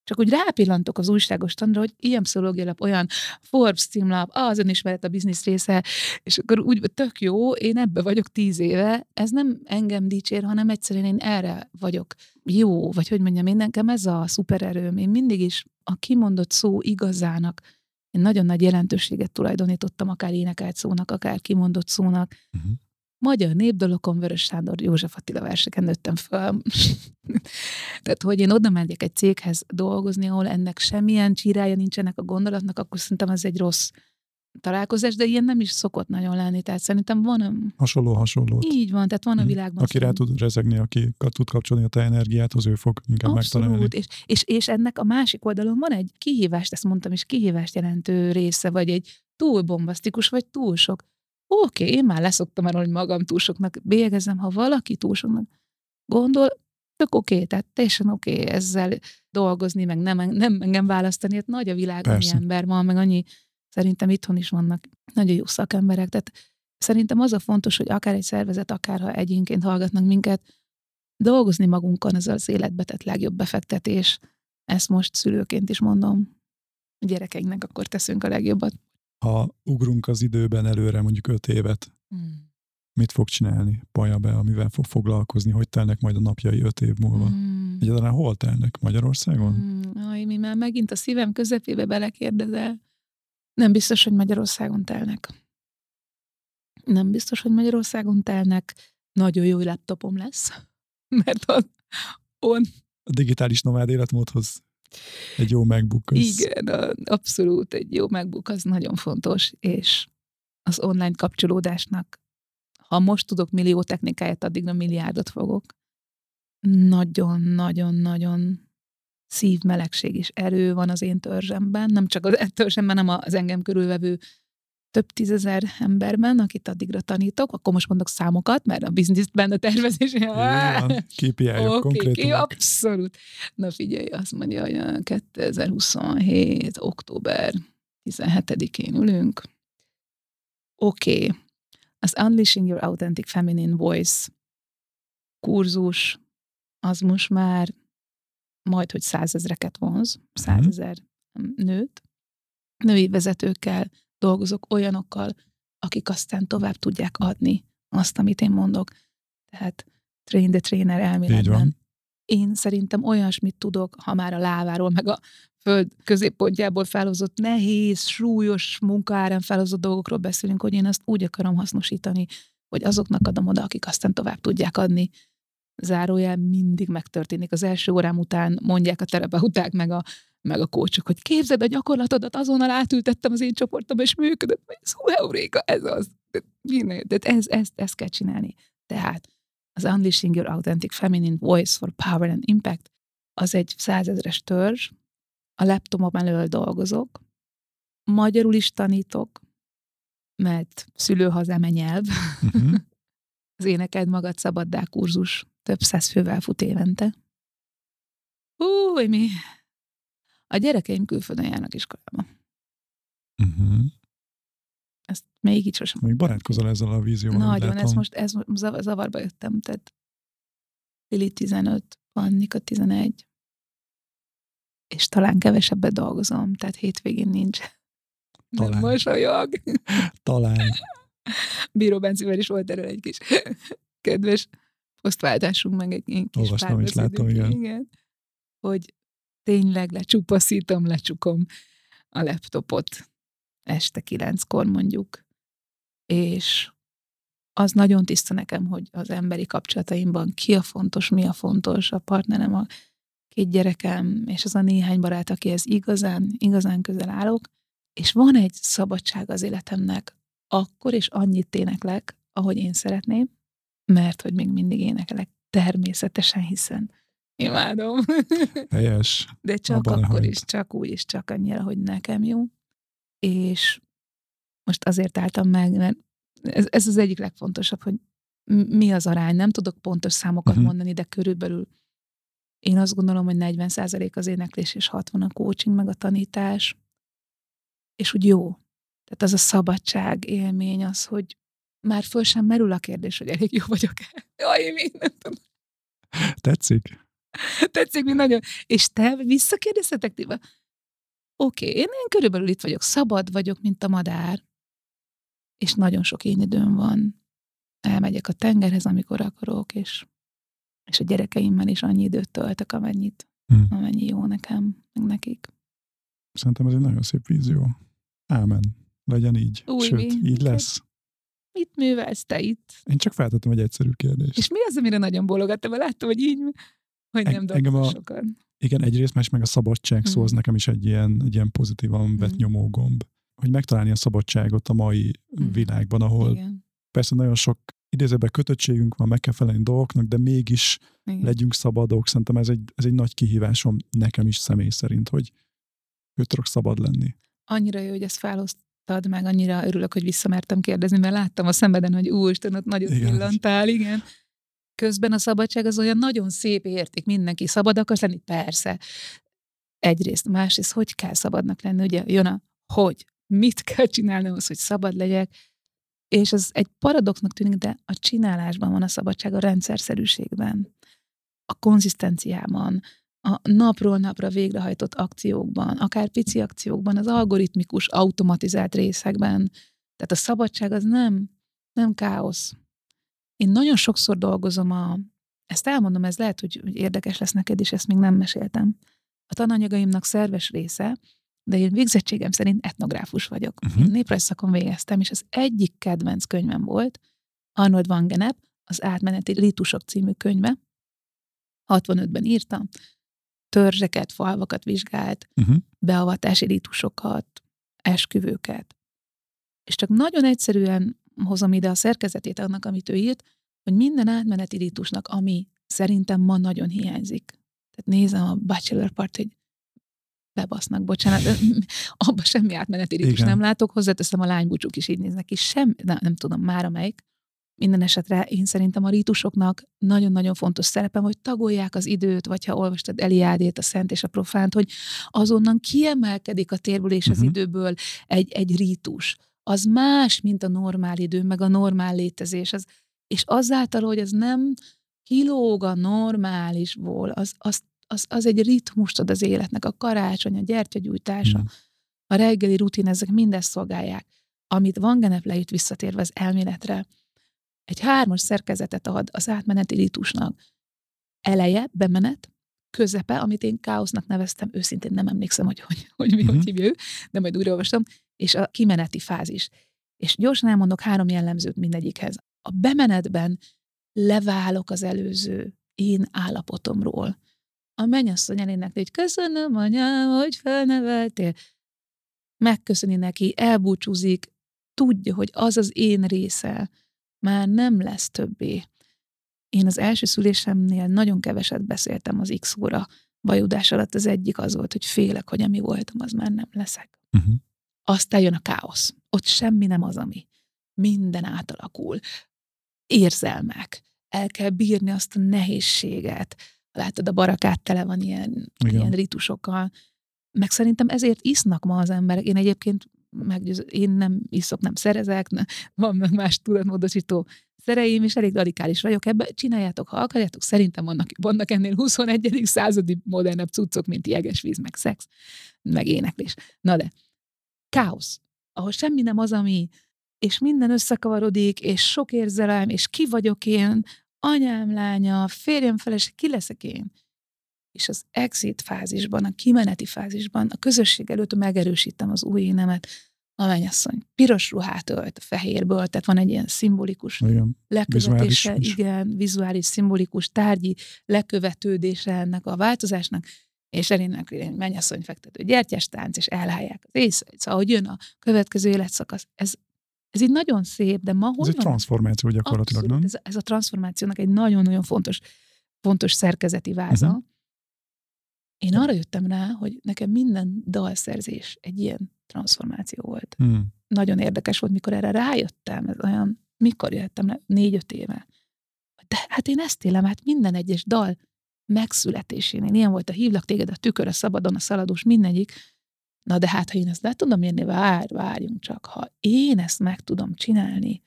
csak úgy rápillantok az újságos tanra, hogy ilyen pszichológiai olyan Forbes címlap, az önismeret a biznisz része, és akkor úgy tök jó, én ebbe vagyok tíz éve, ez nem engem dicsér, hanem egyszerűen én erre vagyok jó, vagy hogy mondjam, én nekem ez a szupererőm, én mindig is a kimondott szó igazának, én nagyon nagy jelentőséget tulajdonítottam akár énekelt szónak, akár kimondott szónak, uh-huh magyar népdalokon Vörös Sándor József Attila verseken nőttem föl. Tehát, hogy én oda megyek egy céghez dolgozni, ahol ennek semmilyen csírája nincsenek a gondolatnak, akkor szerintem ez egy rossz találkozás, de ilyen nem is szokott nagyon lenni, tehát szerintem van... Hasonló, hasonló. Így van, tehát van a mhm. világban. Aki rá tud rezegni, aki tud kapcsolni a te energiáthoz, ő fog inkább Abszolút. megtalálni. És, és, és ennek a másik oldalon van egy kihívást, ezt mondtam is, kihívást jelentő része, vagy egy túl bombasztikus, vagy túl sok oké, okay, én már leszoktam arról, hogy magam túl soknak bélyegezem, ha valaki túl soknak gondol, tök oké, okay, tehát teljesen oké okay ezzel dolgozni, meg nem, nem engem választani, hát nagy a világ, annyi ember van, meg annyi, szerintem itthon is vannak nagyon jó szakemberek, tehát szerintem az a fontos, hogy akár egy szervezet, akár ha egyénként hallgatnak minket, dolgozni magunkon, az az életbe tett legjobb befektetés. Ezt most szülőként is mondom. A gyerekeinknek akkor teszünk a legjobbat ha ugrunk az időben előre mondjuk öt évet, hmm. mit fog csinálni, paja be, amivel fog foglalkozni, hogy telnek majd a napjai öt év múlva. Mm. Egyáltalán hol telnek? Magyarországon? Mm. Aj, mi már megint a szívem közepébe belekérdezel. Nem biztos, hogy Magyarországon telnek. Nem biztos, hogy Magyarországon telnek. Nagyon jó laptopom lesz, mert on, on a digitális nomád életmódhoz egy jó MacBook. Az... Igen, abszolút egy jó MacBook az nagyon fontos, és az online kapcsolódásnak, ha most tudok millió technikáját, a milliárdot fogok. Nagyon-nagyon-nagyon szívmelegség és erő van az én törzsemben, nem csak az törzsemben, hanem az engem körülvevő több tízezer emberben, akit addigra tanítok, akkor most mondok számokat, mert a bizniszben a tervezés... kpi okay, konkrétan. Abszolút. Na figyelj, azt mondja, hogy 2027. október 17-én ülünk. Oké. Okay. Az Unleashing Your Authentic Feminine Voice kurzus, az most már majd, hogy százezreket vonz, mhm. százezer nőt, női vezetőkkel, dolgozok olyanokkal, akik aztán tovább tudják adni azt, amit én mondok. Tehát train the trainer elméletben. Én szerintem olyasmit tudok, ha már a láváról, meg a föld középpontjából felhozott nehéz, súlyos munkaáren felhozott dolgokról beszélünk, hogy én azt úgy akarom hasznosítani, hogy azoknak adom oda, akik aztán tovább tudják adni. Zárójel mindig megtörténik. Az első órám után mondják a terapeuták meg a meg a kócsok, hogy képzeld a gyakorlatodat, azonnal átültettem az én csoportomba, és működött. Szó, euréka, ez az. De ez, ezt, ezt kell csinálni. Tehát az Unleashing Your Authentic Feminine Voice for Power and Impact az egy százezres törzs, a laptopom elől dolgozok, magyarul is tanítok, mert szülőhazám a nyelv. Uh-huh. az éneked magad szabaddá kurzus több száz fővel fut évente. Hú, mi a gyerekeim külföldön járnak iskolába. Uh-huh. Ezt még így sosem. Még barátkozol ezzel a vízióval. Nagyon, ez most ez zavarba jöttem, tehát Lili 15, Annika 11, és talán kevesebbet dolgozom, tehát hétvégén nincs. Talán. Nem mosolyog. Talán. Bíró Bencivel is volt erről egy kis kedves posztváltásunk, meg egy kis Olvastam is látom, igen. igen. Hogy tényleg lecsupaszítom, lecsukom a laptopot este kilenckor mondjuk, és az nagyon tiszta nekem, hogy az emberi kapcsolataimban ki a fontos, mi a fontos, a partnerem, a két gyerekem, és az a néhány barát, akihez igazán, igazán közel állok, és van egy szabadság az életemnek, akkor és annyit éneklek, ahogy én szeretném, mert hogy még mindig énekelek természetesen, hiszen Imádom. Helyes. De csak Abban akkor is, csak úgy is, csak annyira, hogy nekem jó. És most azért álltam meg, mert ez, ez az egyik legfontosabb, hogy mi az arány. Nem tudok pontos számokat uh-huh. mondani, de körülbelül én azt gondolom, hogy 40% az éneklés és 60 a coaching, meg a tanítás. És úgy jó. Tehát az a szabadság élmény az, hogy már föl sem merül a kérdés, hogy elég jó vagyok-e. Jaj, én nem tudom. Tetszik? Tetszik mi nagyon. És te visszakérdezhetek Oké, okay, én, én körülbelül itt vagyok, szabad vagyok, mint a madár, és nagyon sok én időm van. Elmegyek a tengerhez, amikor akarok, és, és a gyerekeimmel is annyi időt töltök, amennyit, hmm. amennyi jó nekem, meg nekik. Szerintem ez egy nagyon szép vízió. Ámen. Legyen így. Új, Sőt, így lesz. Mit művelsz te itt? Én csak feltettem egy egyszerű kérdést. És mi az, amire nagyon bólogattam? Láttam, hogy így hogy nem engem a, sokan. Igen, egyrészt más meg a szabadság szó, az nekem is egy ilyen, egy ilyen pozitívan vett nyomó gomb. Hogy megtalálni a szabadságot a mai mm. világban, ahol igen. persze nagyon sok idézőben kötöttségünk van, meg kell felelni dolgoknak, de mégis igen. legyünk szabadok. Szerintem ez egy, ez egy nagy kihívásom nekem is személy szerint, hogy hogy tudok szabad lenni. Annyira jó, hogy ezt felhoztad, meg annyira örülök, hogy visszamertem kérdezni, mert láttam a szemeden, hogy úristen, ott nagyot igen. pillantál, igen. Közben a szabadság az olyan nagyon szép érték, mindenki szabad akar lenni, persze. Egyrészt, másrészt, hogy kell szabadnak lenni, ugye jön a hogy, mit kell csinálni ahhoz, hogy szabad legyek, és ez egy paradoxnak tűnik, de a csinálásban van a szabadság, a rendszerszerűségben, a konzisztenciában, a napról napra végrehajtott akciókban, akár pici akciókban, az algoritmikus, automatizált részekben. Tehát a szabadság az nem, nem káosz, Én nagyon sokszor dolgozom a, ezt elmondom, ez lehet, hogy, hogy érdekes lesz neked, és ezt még nem meséltem. A tananyagaimnak szerves része, de én végzettségem szerint etnográfus vagyok. Uh-huh. Én néprajzszakon végeztem, és az egyik kedvenc könyvem volt Arnold van Genep, az átmeneti ritusok című könyve. 65-ben írtam, törzseket, falvakat vizsgált, uh-huh. beavatási ritusokat, esküvőket. És csak nagyon egyszerűen hozom ide a szerkezetét annak, amit ő írt, hogy minden átmeneti ritusnak, ami szerintem ma nagyon hiányzik. Tehát nézem a bachelor part, hogy bebasznak, bocsánat, abban semmi átmeneti ritus Igen. nem látok, hozzáteszem a lánybúcsúk is így néznek ki, sem, nem, nem tudom már amelyik. Minden esetre én szerintem a rítusoknak nagyon-nagyon fontos szerepe, hogy tagolják az időt, vagy ha olvastad Eliádét, a Szent és a Profánt, hogy azonnan kiemelkedik a térből és uh-huh. az mhm. időből egy, egy rítus. Az más, mint a normál idő, meg a normál létezés. Az, és azáltal, hogy ez nem kilóg a normálisból, az, az, az, az egy ritmust ad az életnek, a karácsony, a gyertyagyújtása, mm. a reggeli rutin, ezek mindezt szolgálják. Amit Van Genep leírt visszatérve az elméletre, egy hármas szerkezetet ad az átmeneti ritusnak. Eleje, bemenet, közepe, amit én káosznak neveztem, őszintén nem emlékszem, hogy hogy, hogy mi, mm-hmm. hogy hívja ő, de majd újraolvastam, és a kimeneti fázis. És gyorsan elmondok három jellemzőt mindegyikhez. A bemenetben leválok az előző én állapotomról. A mennyasszony elénekli, hogy köszönöm, anyám, hogy felneveltél. Megköszöni neki, elbúcsúzik, tudja, hogy az az én része már nem lesz többé. Én az első szülésemnél nagyon keveset beszéltem az X óra vajudás alatt. Az egyik az volt, hogy félek, hogy ami voltam, az már nem leszek. Uh-huh. Aztán jön a káosz. Ott semmi nem az, ami. Minden átalakul. Érzelmek. El kell bírni azt a nehézséget. Látod, a barakát tele van ilyen, ilyen ritusokkal. Meg szerintem ezért isznak ma az emberek. Én egyébként meggyőz, én nem iszok, nem szerezek, ne, van meg más tudatmódosító szereim, és elég radikális vagyok ebbe. Csináljátok, ha akarjátok, szerintem vannak, vannak ennél 21. századi modernebb cuccok, mint jegesvíz, meg szex, meg éneklés. Na de, káosz, ahol semmi nem az, ami, és minden összekavarodik, és sok érzelem, és ki vagyok én, anyám lánya, férjem feles, ki leszek én? És az exit fázisban, a kimeneti fázisban, a közösség előtt megerősítem az új énemet, a mennyasszony piros ruhát ölt a fehérből, tehát van egy ilyen szimbolikus igen. lekövetése, vizuális igen, vizuális, szimbolikus, tárgyi lekövetődése ennek a változásnak, és elénekli egy mennyasszony fektető gyertyás tánc, és elhálják az éjszait. Szóval, hogy jön a következő életszakasz. Ez, ez így nagyon szép, de ma Ez egy transformáció gyakorlatilag, Abszolút, nem? Ez, ez a transformációnak egy nagyon-nagyon fontos, fontos szerkezeti váza. Uh-huh. Én arra jöttem rá, hogy nekem minden dalszerzés egy ilyen transformáció volt. Hmm. Nagyon érdekes volt, mikor erre rájöttem, ez olyan, mikor jöttem rá, négy-öt éve. De hát én ezt élem, hát minden egyes dal megszületésénél, ilyen volt a hívlak téged a tükör, a szabadon, a szaladós, mindegyik. Na de hát, ha én ezt le tudom érni, vár, várjunk csak, ha én ezt meg tudom csinálni,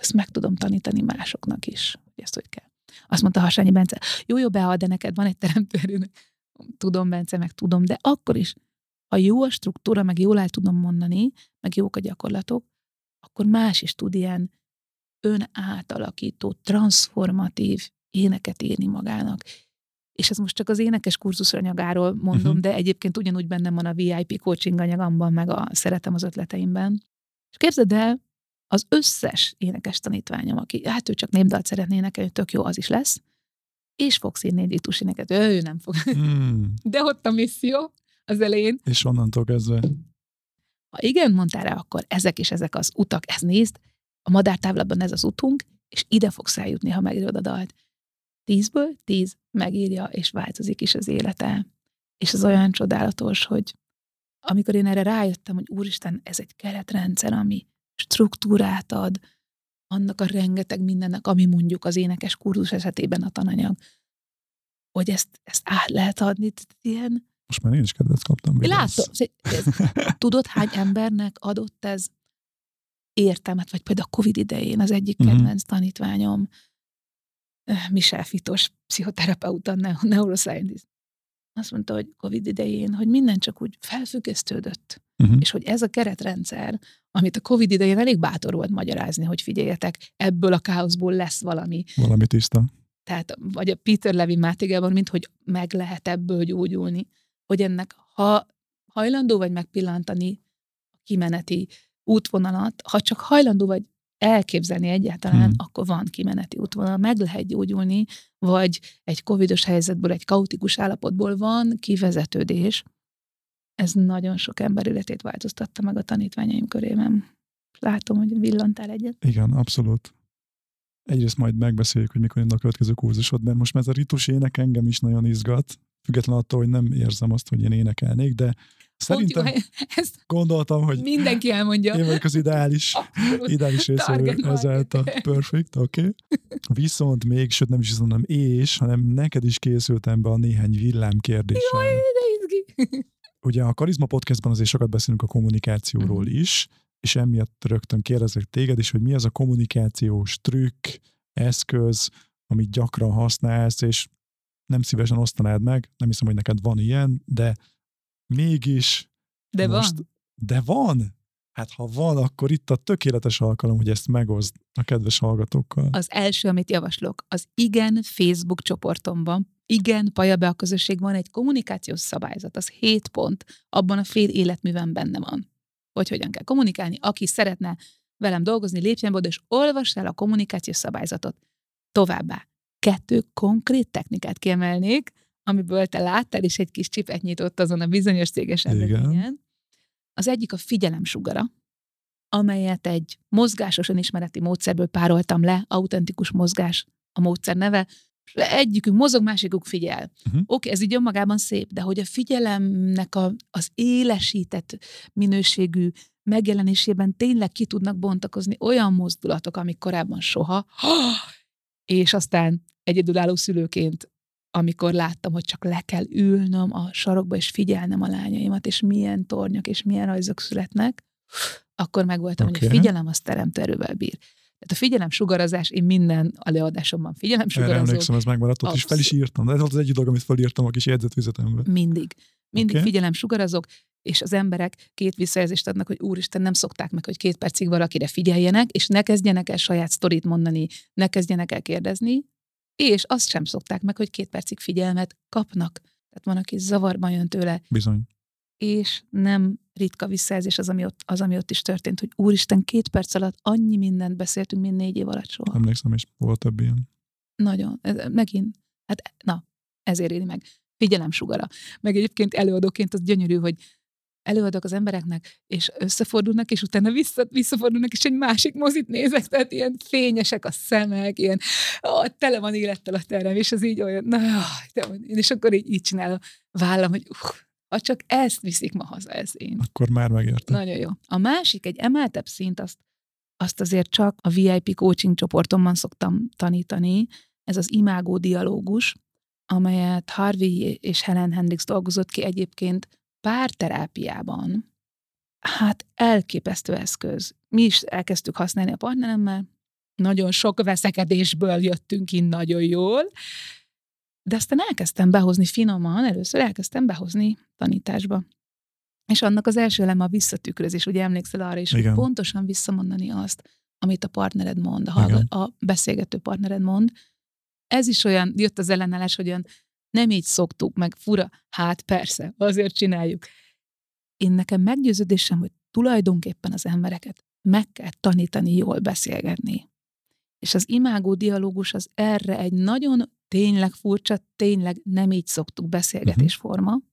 ezt meg tudom tanítani másoknak is, hogy ezt hogy kell. Azt mondta Hasányi Bence, jó, jó, bead, de neked van egy teremtőerőnek. Tudom, Bence, meg tudom, de akkor is ha jó a struktúra, meg jól el tudom mondani, meg jók a gyakorlatok, akkor más is tud ilyen önátalakító, transformatív éneket írni magának. És ez most csak az énekes kurzus anyagáról mondom, uh-huh. de egyébként ugyanúgy bennem van a VIP coaching anyagamban, meg a szeretem az ötleteimben. És képzeld el, az összes énekes tanítványom, aki hát ő csak népdalt szeretné énekelni, tök jó, az is lesz, és fogsz írni egy éneket, ő, ő nem fog. Mm. De ott a misszió, az elején. És onnantól kezdve? Ha igen, mondtál rá, akkor ezek és ezek az utak, ez nézd, a madártávlatban ez az utunk, és ide fogsz eljutni, ha megírod a dalt. Tízből tíz megírja, és változik is az élete. És az olyan csodálatos, hogy amikor én erre rájöttem, hogy úristen, ez egy keretrendszer, ami struktúrát ad, annak a rengeteg mindennek, ami mondjuk az énekes kurzus esetében a tananyag, hogy ezt, ezt át lehet adni, ilyen most már én is kedvet kaptam. Látom. Tudod, hány embernek adott ez értelmet, vagy például a Covid idején az egyik uh-huh. kedvenc tanítványom, eh, Michel Fitos, pszichoterapeuta, neuroscientist. Azt mondta, hogy Covid idején, hogy minden csak úgy felfüggesztődött. Uh-huh. És hogy ez a keretrendszer, amit a Covid idején elég bátor volt magyarázni, hogy figyeljetek, ebből a káoszból lesz valami. Valami tiszta. Tehát, vagy a Peter Levin Mátigában, mint hogy meg lehet ebből gyógyulni, hogy ennek, ha hajlandó vagy megpillantani a kimeneti útvonalat, ha csak hajlandó vagy elképzelni egyáltalán, hmm. akkor van kimeneti útvonal, meg lehet gyógyulni, vagy egy covidos helyzetből, egy kaotikus állapotból van kivezetődés. Ez nagyon sok ember életét változtatta meg a tanítványaim körében. Látom, hogy villantál egyet. Igen, abszolút. Egyrészt majd megbeszéljük, hogy mikor jön a következő kurzusod, mert most már ez a ritus ének engem is nagyon izgat, függetlenül attól, hogy nem érzem azt, hogy én énekelnék, de Szerintem Pont, ezt gondoltam, hogy mindenki elmondja. Én vagyok az ideális, ideális részéről ezáltal. Perfect, oké. Okay. Viszont még, sőt nem is azt mondom, és, hanem neked is készültem be a néhány villám kérdéssel. Jaj, de izgi. Ugye a Karizma Podcastban azért sokat beszélünk a kommunikációról uh-huh. is, és emiatt rögtön kérdezek téged is, hogy mi az a kommunikációs trükk, eszköz, amit gyakran használsz, és nem szívesen osztanád meg, nem hiszem, hogy neked van ilyen, de mégis De most, van. De van! Hát ha van, akkor itt a tökéletes alkalom, hogy ezt megozd a kedves hallgatókkal. Az első, amit javaslok, az Igen Facebook csoportomban, Igen Pajabe a közösség van egy kommunikációs szabályzat, az 7 pont, abban a fél életművem benne van. Hogy hogyan kell kommunikálni, aki szeretne velem dolgozni, lépjen be és olvass el a kommunikációs szabályzatot. Továbbá, kettő konkrét technikát kiemelnék, amiből te láttál, és egy kis csipet nyitott azon a bizonyos céges eredményen. Az egyik a figyelem sugara, amelyet egy mozgásos önismereti módszerből pároltam le, autentikus mozgás a módszer neve, egyikünk mozog, másikuk figyel. Uh-huh. Oké, okay, ez így önmagában szép, de hogy a figyelemnek a, az élesített minőségű megjelenésében tényleg ki tudnak bontakozni olyan mozdulatok, amik korábban soha, és aztán egyedülálló szülőként amikor láttam, hogy csak le kell ülnöm a sarokba, és figyelnem a lányaimat, és milyen tornyok, és milyen rajzok születnek, akkor megvoltam, okay. hogy a figyelem az teremtő erővel bír. Tehát a figyelem sugarazás, én minden előadásomban figyelem sugarazok. Erre emlékszem, ez megmaradt, ott is fel is írtam. Ez volt az egyik dolog, amit felírtam a kis jegyzetfüzetembe. Mindig. Mindig okay. figyelem sugarazok, és az emberek két visszajelzést adnak, hogy úristen, nem szokták meg, hogy két percig valakire figyeljenek, és ne kezdjenek el saját sztorit mondani, ne kezdjenek el kérdezni, és azt sem szokták meg, hogy két percig figyelmet kapnak. Tehát van, aki zavarban jön tőle. Bizony. És nem ritka visszajelzés az, ami ott, az, ami ott is történt, hogy úristen, két perc alatt annyi mindent beszéltünk, mint négy év alatt soha. Emlékszem, és volt több ilyen. Nagyon. Ez, megint, hát na, ezért éri meg. Figyelem sugara. Meg egyébként előadóként az gyönyörű, hogy előadok az embereknek, és összefordulnak, és utána vissza, visszafordulnak, és egy másik mozit nézek, tehát ilyen fényesek a szemek, ilyen, ó, tele van élettel a terem, és az így olyan, na, jaj, és akkor így, így csinál a vállam, hogy uh, ha csak ezt viszik ma haza, ez én. Akkor már megérte. Nagyon jó. A másik, egy emeltebb szint, azt, azt azért csak a VIP coaching csoportomban szoktam tanítani, ez az imágó dialógus, amelyet Harvey és Helen Hendricks dolgozott ki egyébként párterápiában, hát elképesztő eszköz. Mi is elkezdtük használni a partneremmel, nagyon sok veszekedésből jöttünk ki nagyon jól, de aztán elkezdtem behozni finoman, először elkezdtem behozni tanításba. És annak az első eleme a visszatükrözés, ugye emlékszel arra is, Igen. hogy pontosan visszamondani azt, amit a partnered mond, a, a beszélgető partnered mond. Ez is olyan, jött az ellenállás, hogy olyan nem így szoktuk, meg fura. Hát persze, azért csináljuk. Én nekem meggyőződésem, hogy tulajdonképpen az embereket meg kell tanítani jól beszélgetni. És az imágó dialógus az erre egy nagyon tényleg furcsa, tényleg nem így szoktuk beszélgetésforma. Uh-huh.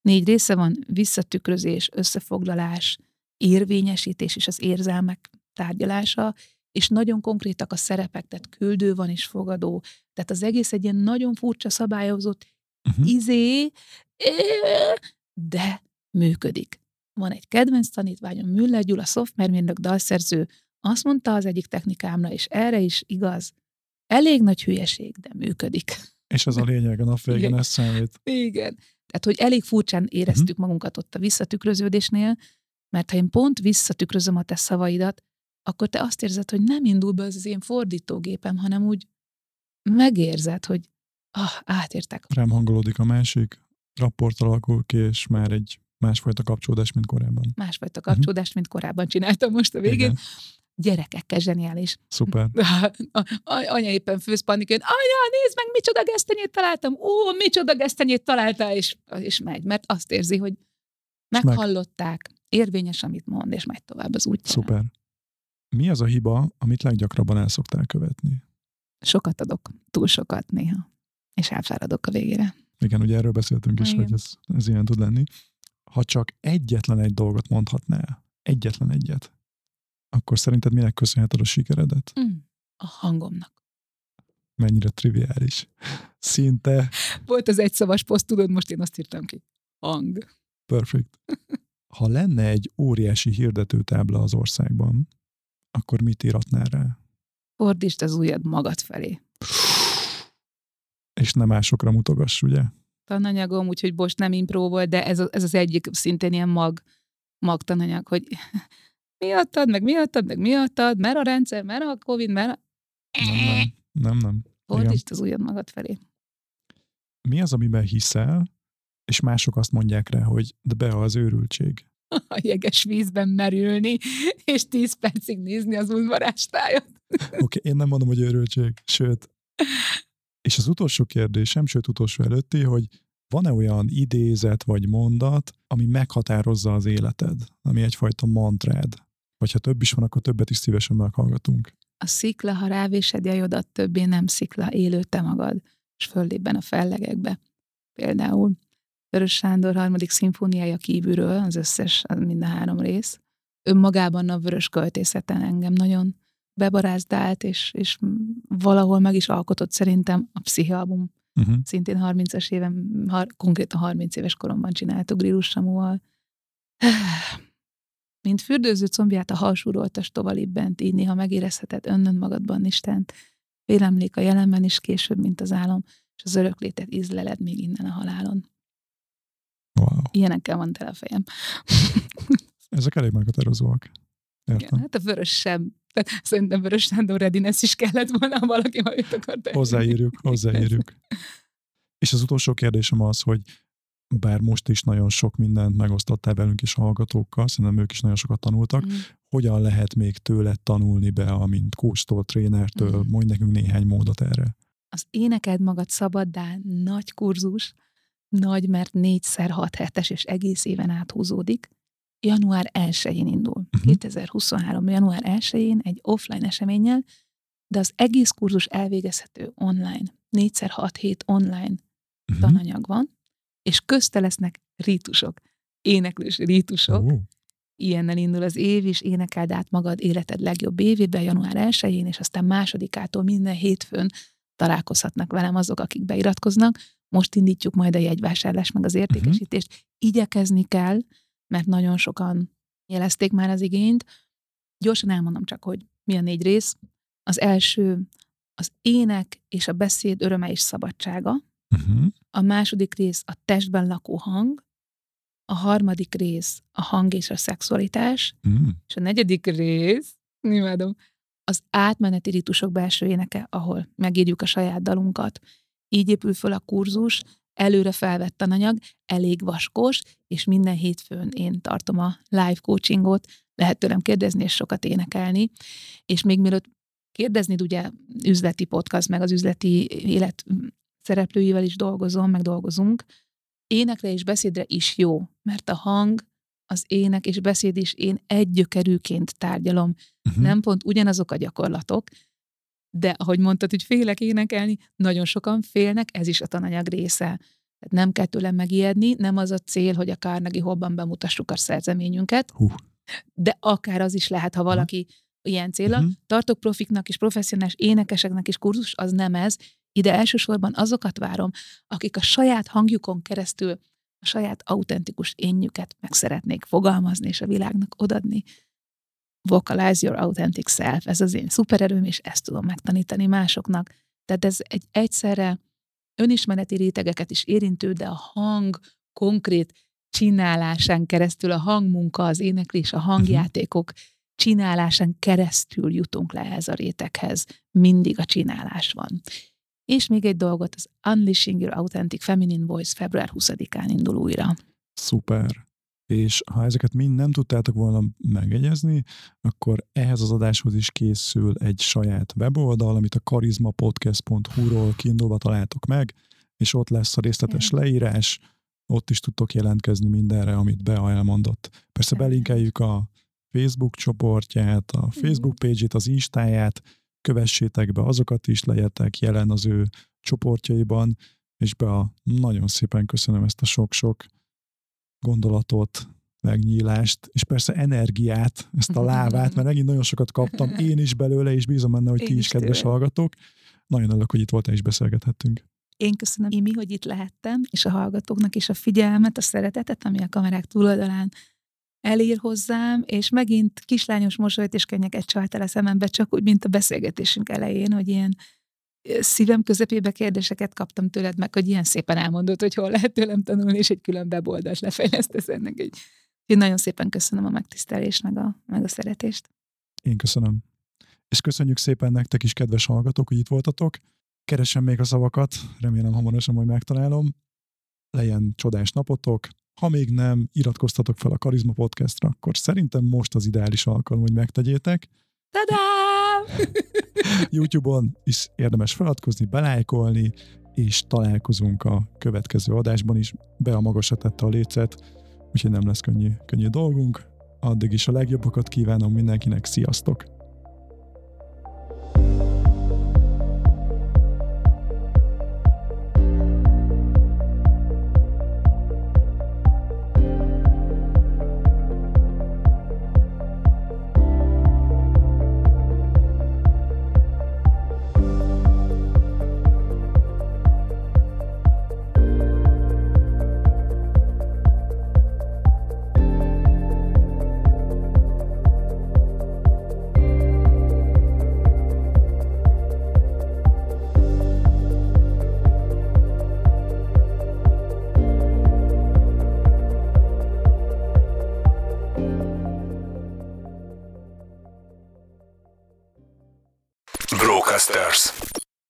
Négy része van, visszatükrözés, összefoglalás, érvényesítés és az érzelmek tárgyalása, és nagyon konkrétak a szerepek, tehát küldő van és fogadó. Tehát az egész egy ilyen nagyon furcsa szabályozott uh-huh. izé, de működik. Van egy kedvenc tanítványom, Müller Gyula, szoftvermérnök, dalszerző, azt mondta az egyik technikámra, és erre is igaz, elég nagy hülyeség, de működik. És az a lényeg, a nap végén ez számít. Igen. Tehát, hogy elég furcsán éreztük uh-huh. magunkat ott a visszatükröződésnél, mert ha én pont visszatükrözöm a te szavaidat, akkor te azt érzed, hogy nem indul be az, az én fordítógépem, hanem úgy megérzed, hogy ah, átértek. Rám hangolódik a másik, rapport alakul ki, és már egy Másfajta kapcsolódás, mint korábban. Másfajta mhm. kapcsolódást, uh-huh. mint korábban csináltam most a végén. Igen. Gyerekekkel zseniális. Szuper. anya éppen főz panikön, anya, nézd meg, micsoda gesztenyét találtam, ó, micsoda gesztenyét találtál, és, és megy, mert azt érzi, hogy meghallották, érvényes, amit mond, és megy tovább az útjára. Szuper. Mi az a hiba, amit leggyakrabban el szoktál követni? Sokat adok, túl sokat néha, és elfáradok a végére. Igen, ugye erről beszéltünk is, Igen. hogy ez, ez ilyen tud lenni. Ha csak egyetlen egy dolgot mondhatnál, egyetlen egyet, akkor szerinted minek köszönheted a sikeredet? Mm, a hangomnak. Mennyire triviális. Szinte. Volt az egyszavas poszt, tudod, most én azt írtam ki. Hang. Perfect. Ha lenne egy óriási hirdetőtábla az országban, akkor mit íratnál rá? Fordítsd az ujjad magad felé. És nem másokra mutogass, ugye? Tananyagom, úgyhogy most nem impró volt, de ez, ez az egyik szintén ilyen mag, mag tananyag, hogy miattad, meg miattad, meg miattad, mert a rendszer, mert a Covid, mert a... Nem, nem, nem. nem. Fordítsd az ujjad magad felé. Mi az, amiben hiszel, és mások azt mondják rá, hogy de be az őrültség. A jeges vízben merülni, és tíz percig nézni az udvarástájat. Oké, okay, én nem mondom, hogy őrültség, sőt. És az utolsó kérdésem, sőt utolsó előtti, hogy van-e olyan idézet vagy mondat, ami meghatározza az életed, ami egyfajta mantrád? Vagy ha több is van, akkor többet is szívesen meghallgatunk. A szikla, ha rávésed jajodat, többé nem szikla, élő te magad, és föllébben a fellegekbe. Például Vörös Sándor harmadik szimfóniája kívülről, az összes, mind a három rész. Önmagában a vörös költészeten engem nagyon bebarázdált, és, és valahol meg is alkotott szerintem a pszichialbum. Uh-huh. Szintén 30-as éven, har, konkrétan 30 éves koromban csináltuk Grillus Samuval. Mint fürdőző combját a halsúroltas tovalib bent, így néha megérezheted önnön magadban Istent. Félemlék a jelenben is később, mint az álom, és az öröklétet ízleled még innen a halálon. Wow. Ilyenekkel van tele a fejem. Ezek elég meghatározóak. Értem. Igen, hát a vörös sem. Tehát szerintem vörös Sándor Redines is kellett volna, ha valaki ma őt akart Hozzáírjuk, hozzáírjuk. És az utolsó kérdésem az, hogy bár most is nagyon sok mindent megosztottál velünk és a hallgatókkal, szerintem ők is nagyon sokat tanultak, mm. hogyan lehet még tőle tanulni be, amint kóstól, trénertől, mm. mondj nekünk néhány módot erre. Az Éneked magad szabaddá nagy kurzus, nagy, mert négyszer hat hetes, és egész éven áthúzódik. Január 1-én indul. Uh-huh. Mhm. 2023. január 1-én egy offline eseménnyel, de az egész kurzus elvégezhető online. Négyszer hat hét online uh-huh. tananyag van, és közte lesznek rítusok, éneklős rítusok. Uh. Ilyennel indul az év, és énekeld át magad életed legjobb évében, január 1-én, és aztán másodikától minden hétfőn találkozhatnak velem azok, akik beiratkoznak. Most indítjuk majd a jegyvásárlás meg az értékesítést. Uh-huh. Igyekezni kell, mert nagyon sokan jelezték már az igényt. Gyorsan elmondom csak, hogy mi a négy rész. Az első az ének és a beszéd öröme és szabadsága. Uh-huh. A második rész a testben lakó hang. A harmadik rész a hang és a szexualitás. Uh-huh. És a negyedik rész, imádom, az átmeneti ritusok belső éneke, ahol megírjuk a saját dalunkat. Így épül föl a kurzus, előre felvett tananyag, elég vaskos, és minden hétfőn én tartom a live coachingot, lehet tőlem kérdezni és sokat énekelni, és még mielőtt kérdezni, ugye üzleti podcast, meg az üzleti élet szereplőivel is dolgozom, meg dolgozunk, énekre és beszédre is jó, mert a hang, az ének és beszéd is én egy gyökerűként tárgyalom. Uh-huh. Nem pont ugyanazok a gyakorlatok, de ahogy mondtad, hogy félek énekelni, nagyon sokan félnek, ez is a tananyag része. Tehát nem kell tőlem megijedni, nem az a cél, hogy a Carnegie Hallban bemutassuk a szerzeményünket, uh. de akár az is lehet, ha valaki uh. ilyen célra. Uh-huh. Tartok profiknak és professzionális énekeseknek is kurzus, az nem ez. Ide elsősorban azokat várom, akik a saját hangjukon keresztül a saját autentikus énjüket meg szeretnék fogalmazni és a világnak odadni vocalize your authentic self, ez az én szupererőm, és ezt tudom megtanítani másoknak. Tehát ez egy egyszerre önismereti rétegeket is érintő, de a hang konkrét csinálásán keresztül, a hangmunka, az éneklés, a hangjátékok csinálásán keresztül jutunk le ehhez a réteghez. Mindig a csinálás van. És még egy dolgot, az Unleashing Your Authentic Feminine Voice február 20-án indul újra. Szuper. és ha ezeket mind nem tudtátok volna megegyezni, akkor ehhez az adáshoz is készül egy saját weboldal, amit a karizmapodcast.hu-ról kiindulva találtok meg, és ott lesz a részletes leírás, ott is tudtok jelentkezni mindenre, amit Bea elmondott. Persze belinkeljük a Facebook csoportját, a Facebook page-ét, az Instáját, kövessétek be azokat is, legyetek jelen az ő csoportjaiban, és be nagyon szépen köszönöm ezt a sok-sok gondolatot, megnyílást, és persze energiát, ezt a lávát, mert megint nagyon sokat kaptam, én is belőle, és bízom benne, hogy én ti is, kedves tőle. hallgatók. Nagyon örülök, hogy itt voltál és beszélgethettünk. Én köszönöm, Imi, hogy itt lehettem, és a hallgatóknak is a figyelmet, a szeretetet, ami a kamerák túloldalán elír hozzám, és megint kislányos mosolyt és könnyeket csalt el a szemembe, csak úgy, mint a beszélgetésünk elején, hogy ilyen szívem közepébe kérdéseket kaptam tőled meg, hogy ilyen szépen elmondod, hogy hol lehet tőlem tanulni, és egy külön weboldalt lefejlesztesz ennek. Egy... Én nagyon szépen köszönöm a megtisztelést, meg a, meg a szeretést. Én köszönöm. És köszönjük szépen nektek is, kedves hallgatók, hogy itt voltatok. Keresem még a szavakat, remélem hamarosan majd megtalálom. Legyen csodás napotok. Ha még nem iratkoztatok fel a Karizma Podcastra, akkor szerintem most az ideális alkalom, hogy megtegyétek. Tadá! YouTube-on is érdemes feladkozni, belájkolni, és találkozunk a következő adásban is. Be a magasra tette a lécet, úgyhogy nem lesz könnyű, könnyű dolgunk. Addig is a legjobbakat kívánom mindenkinek, sziasztok!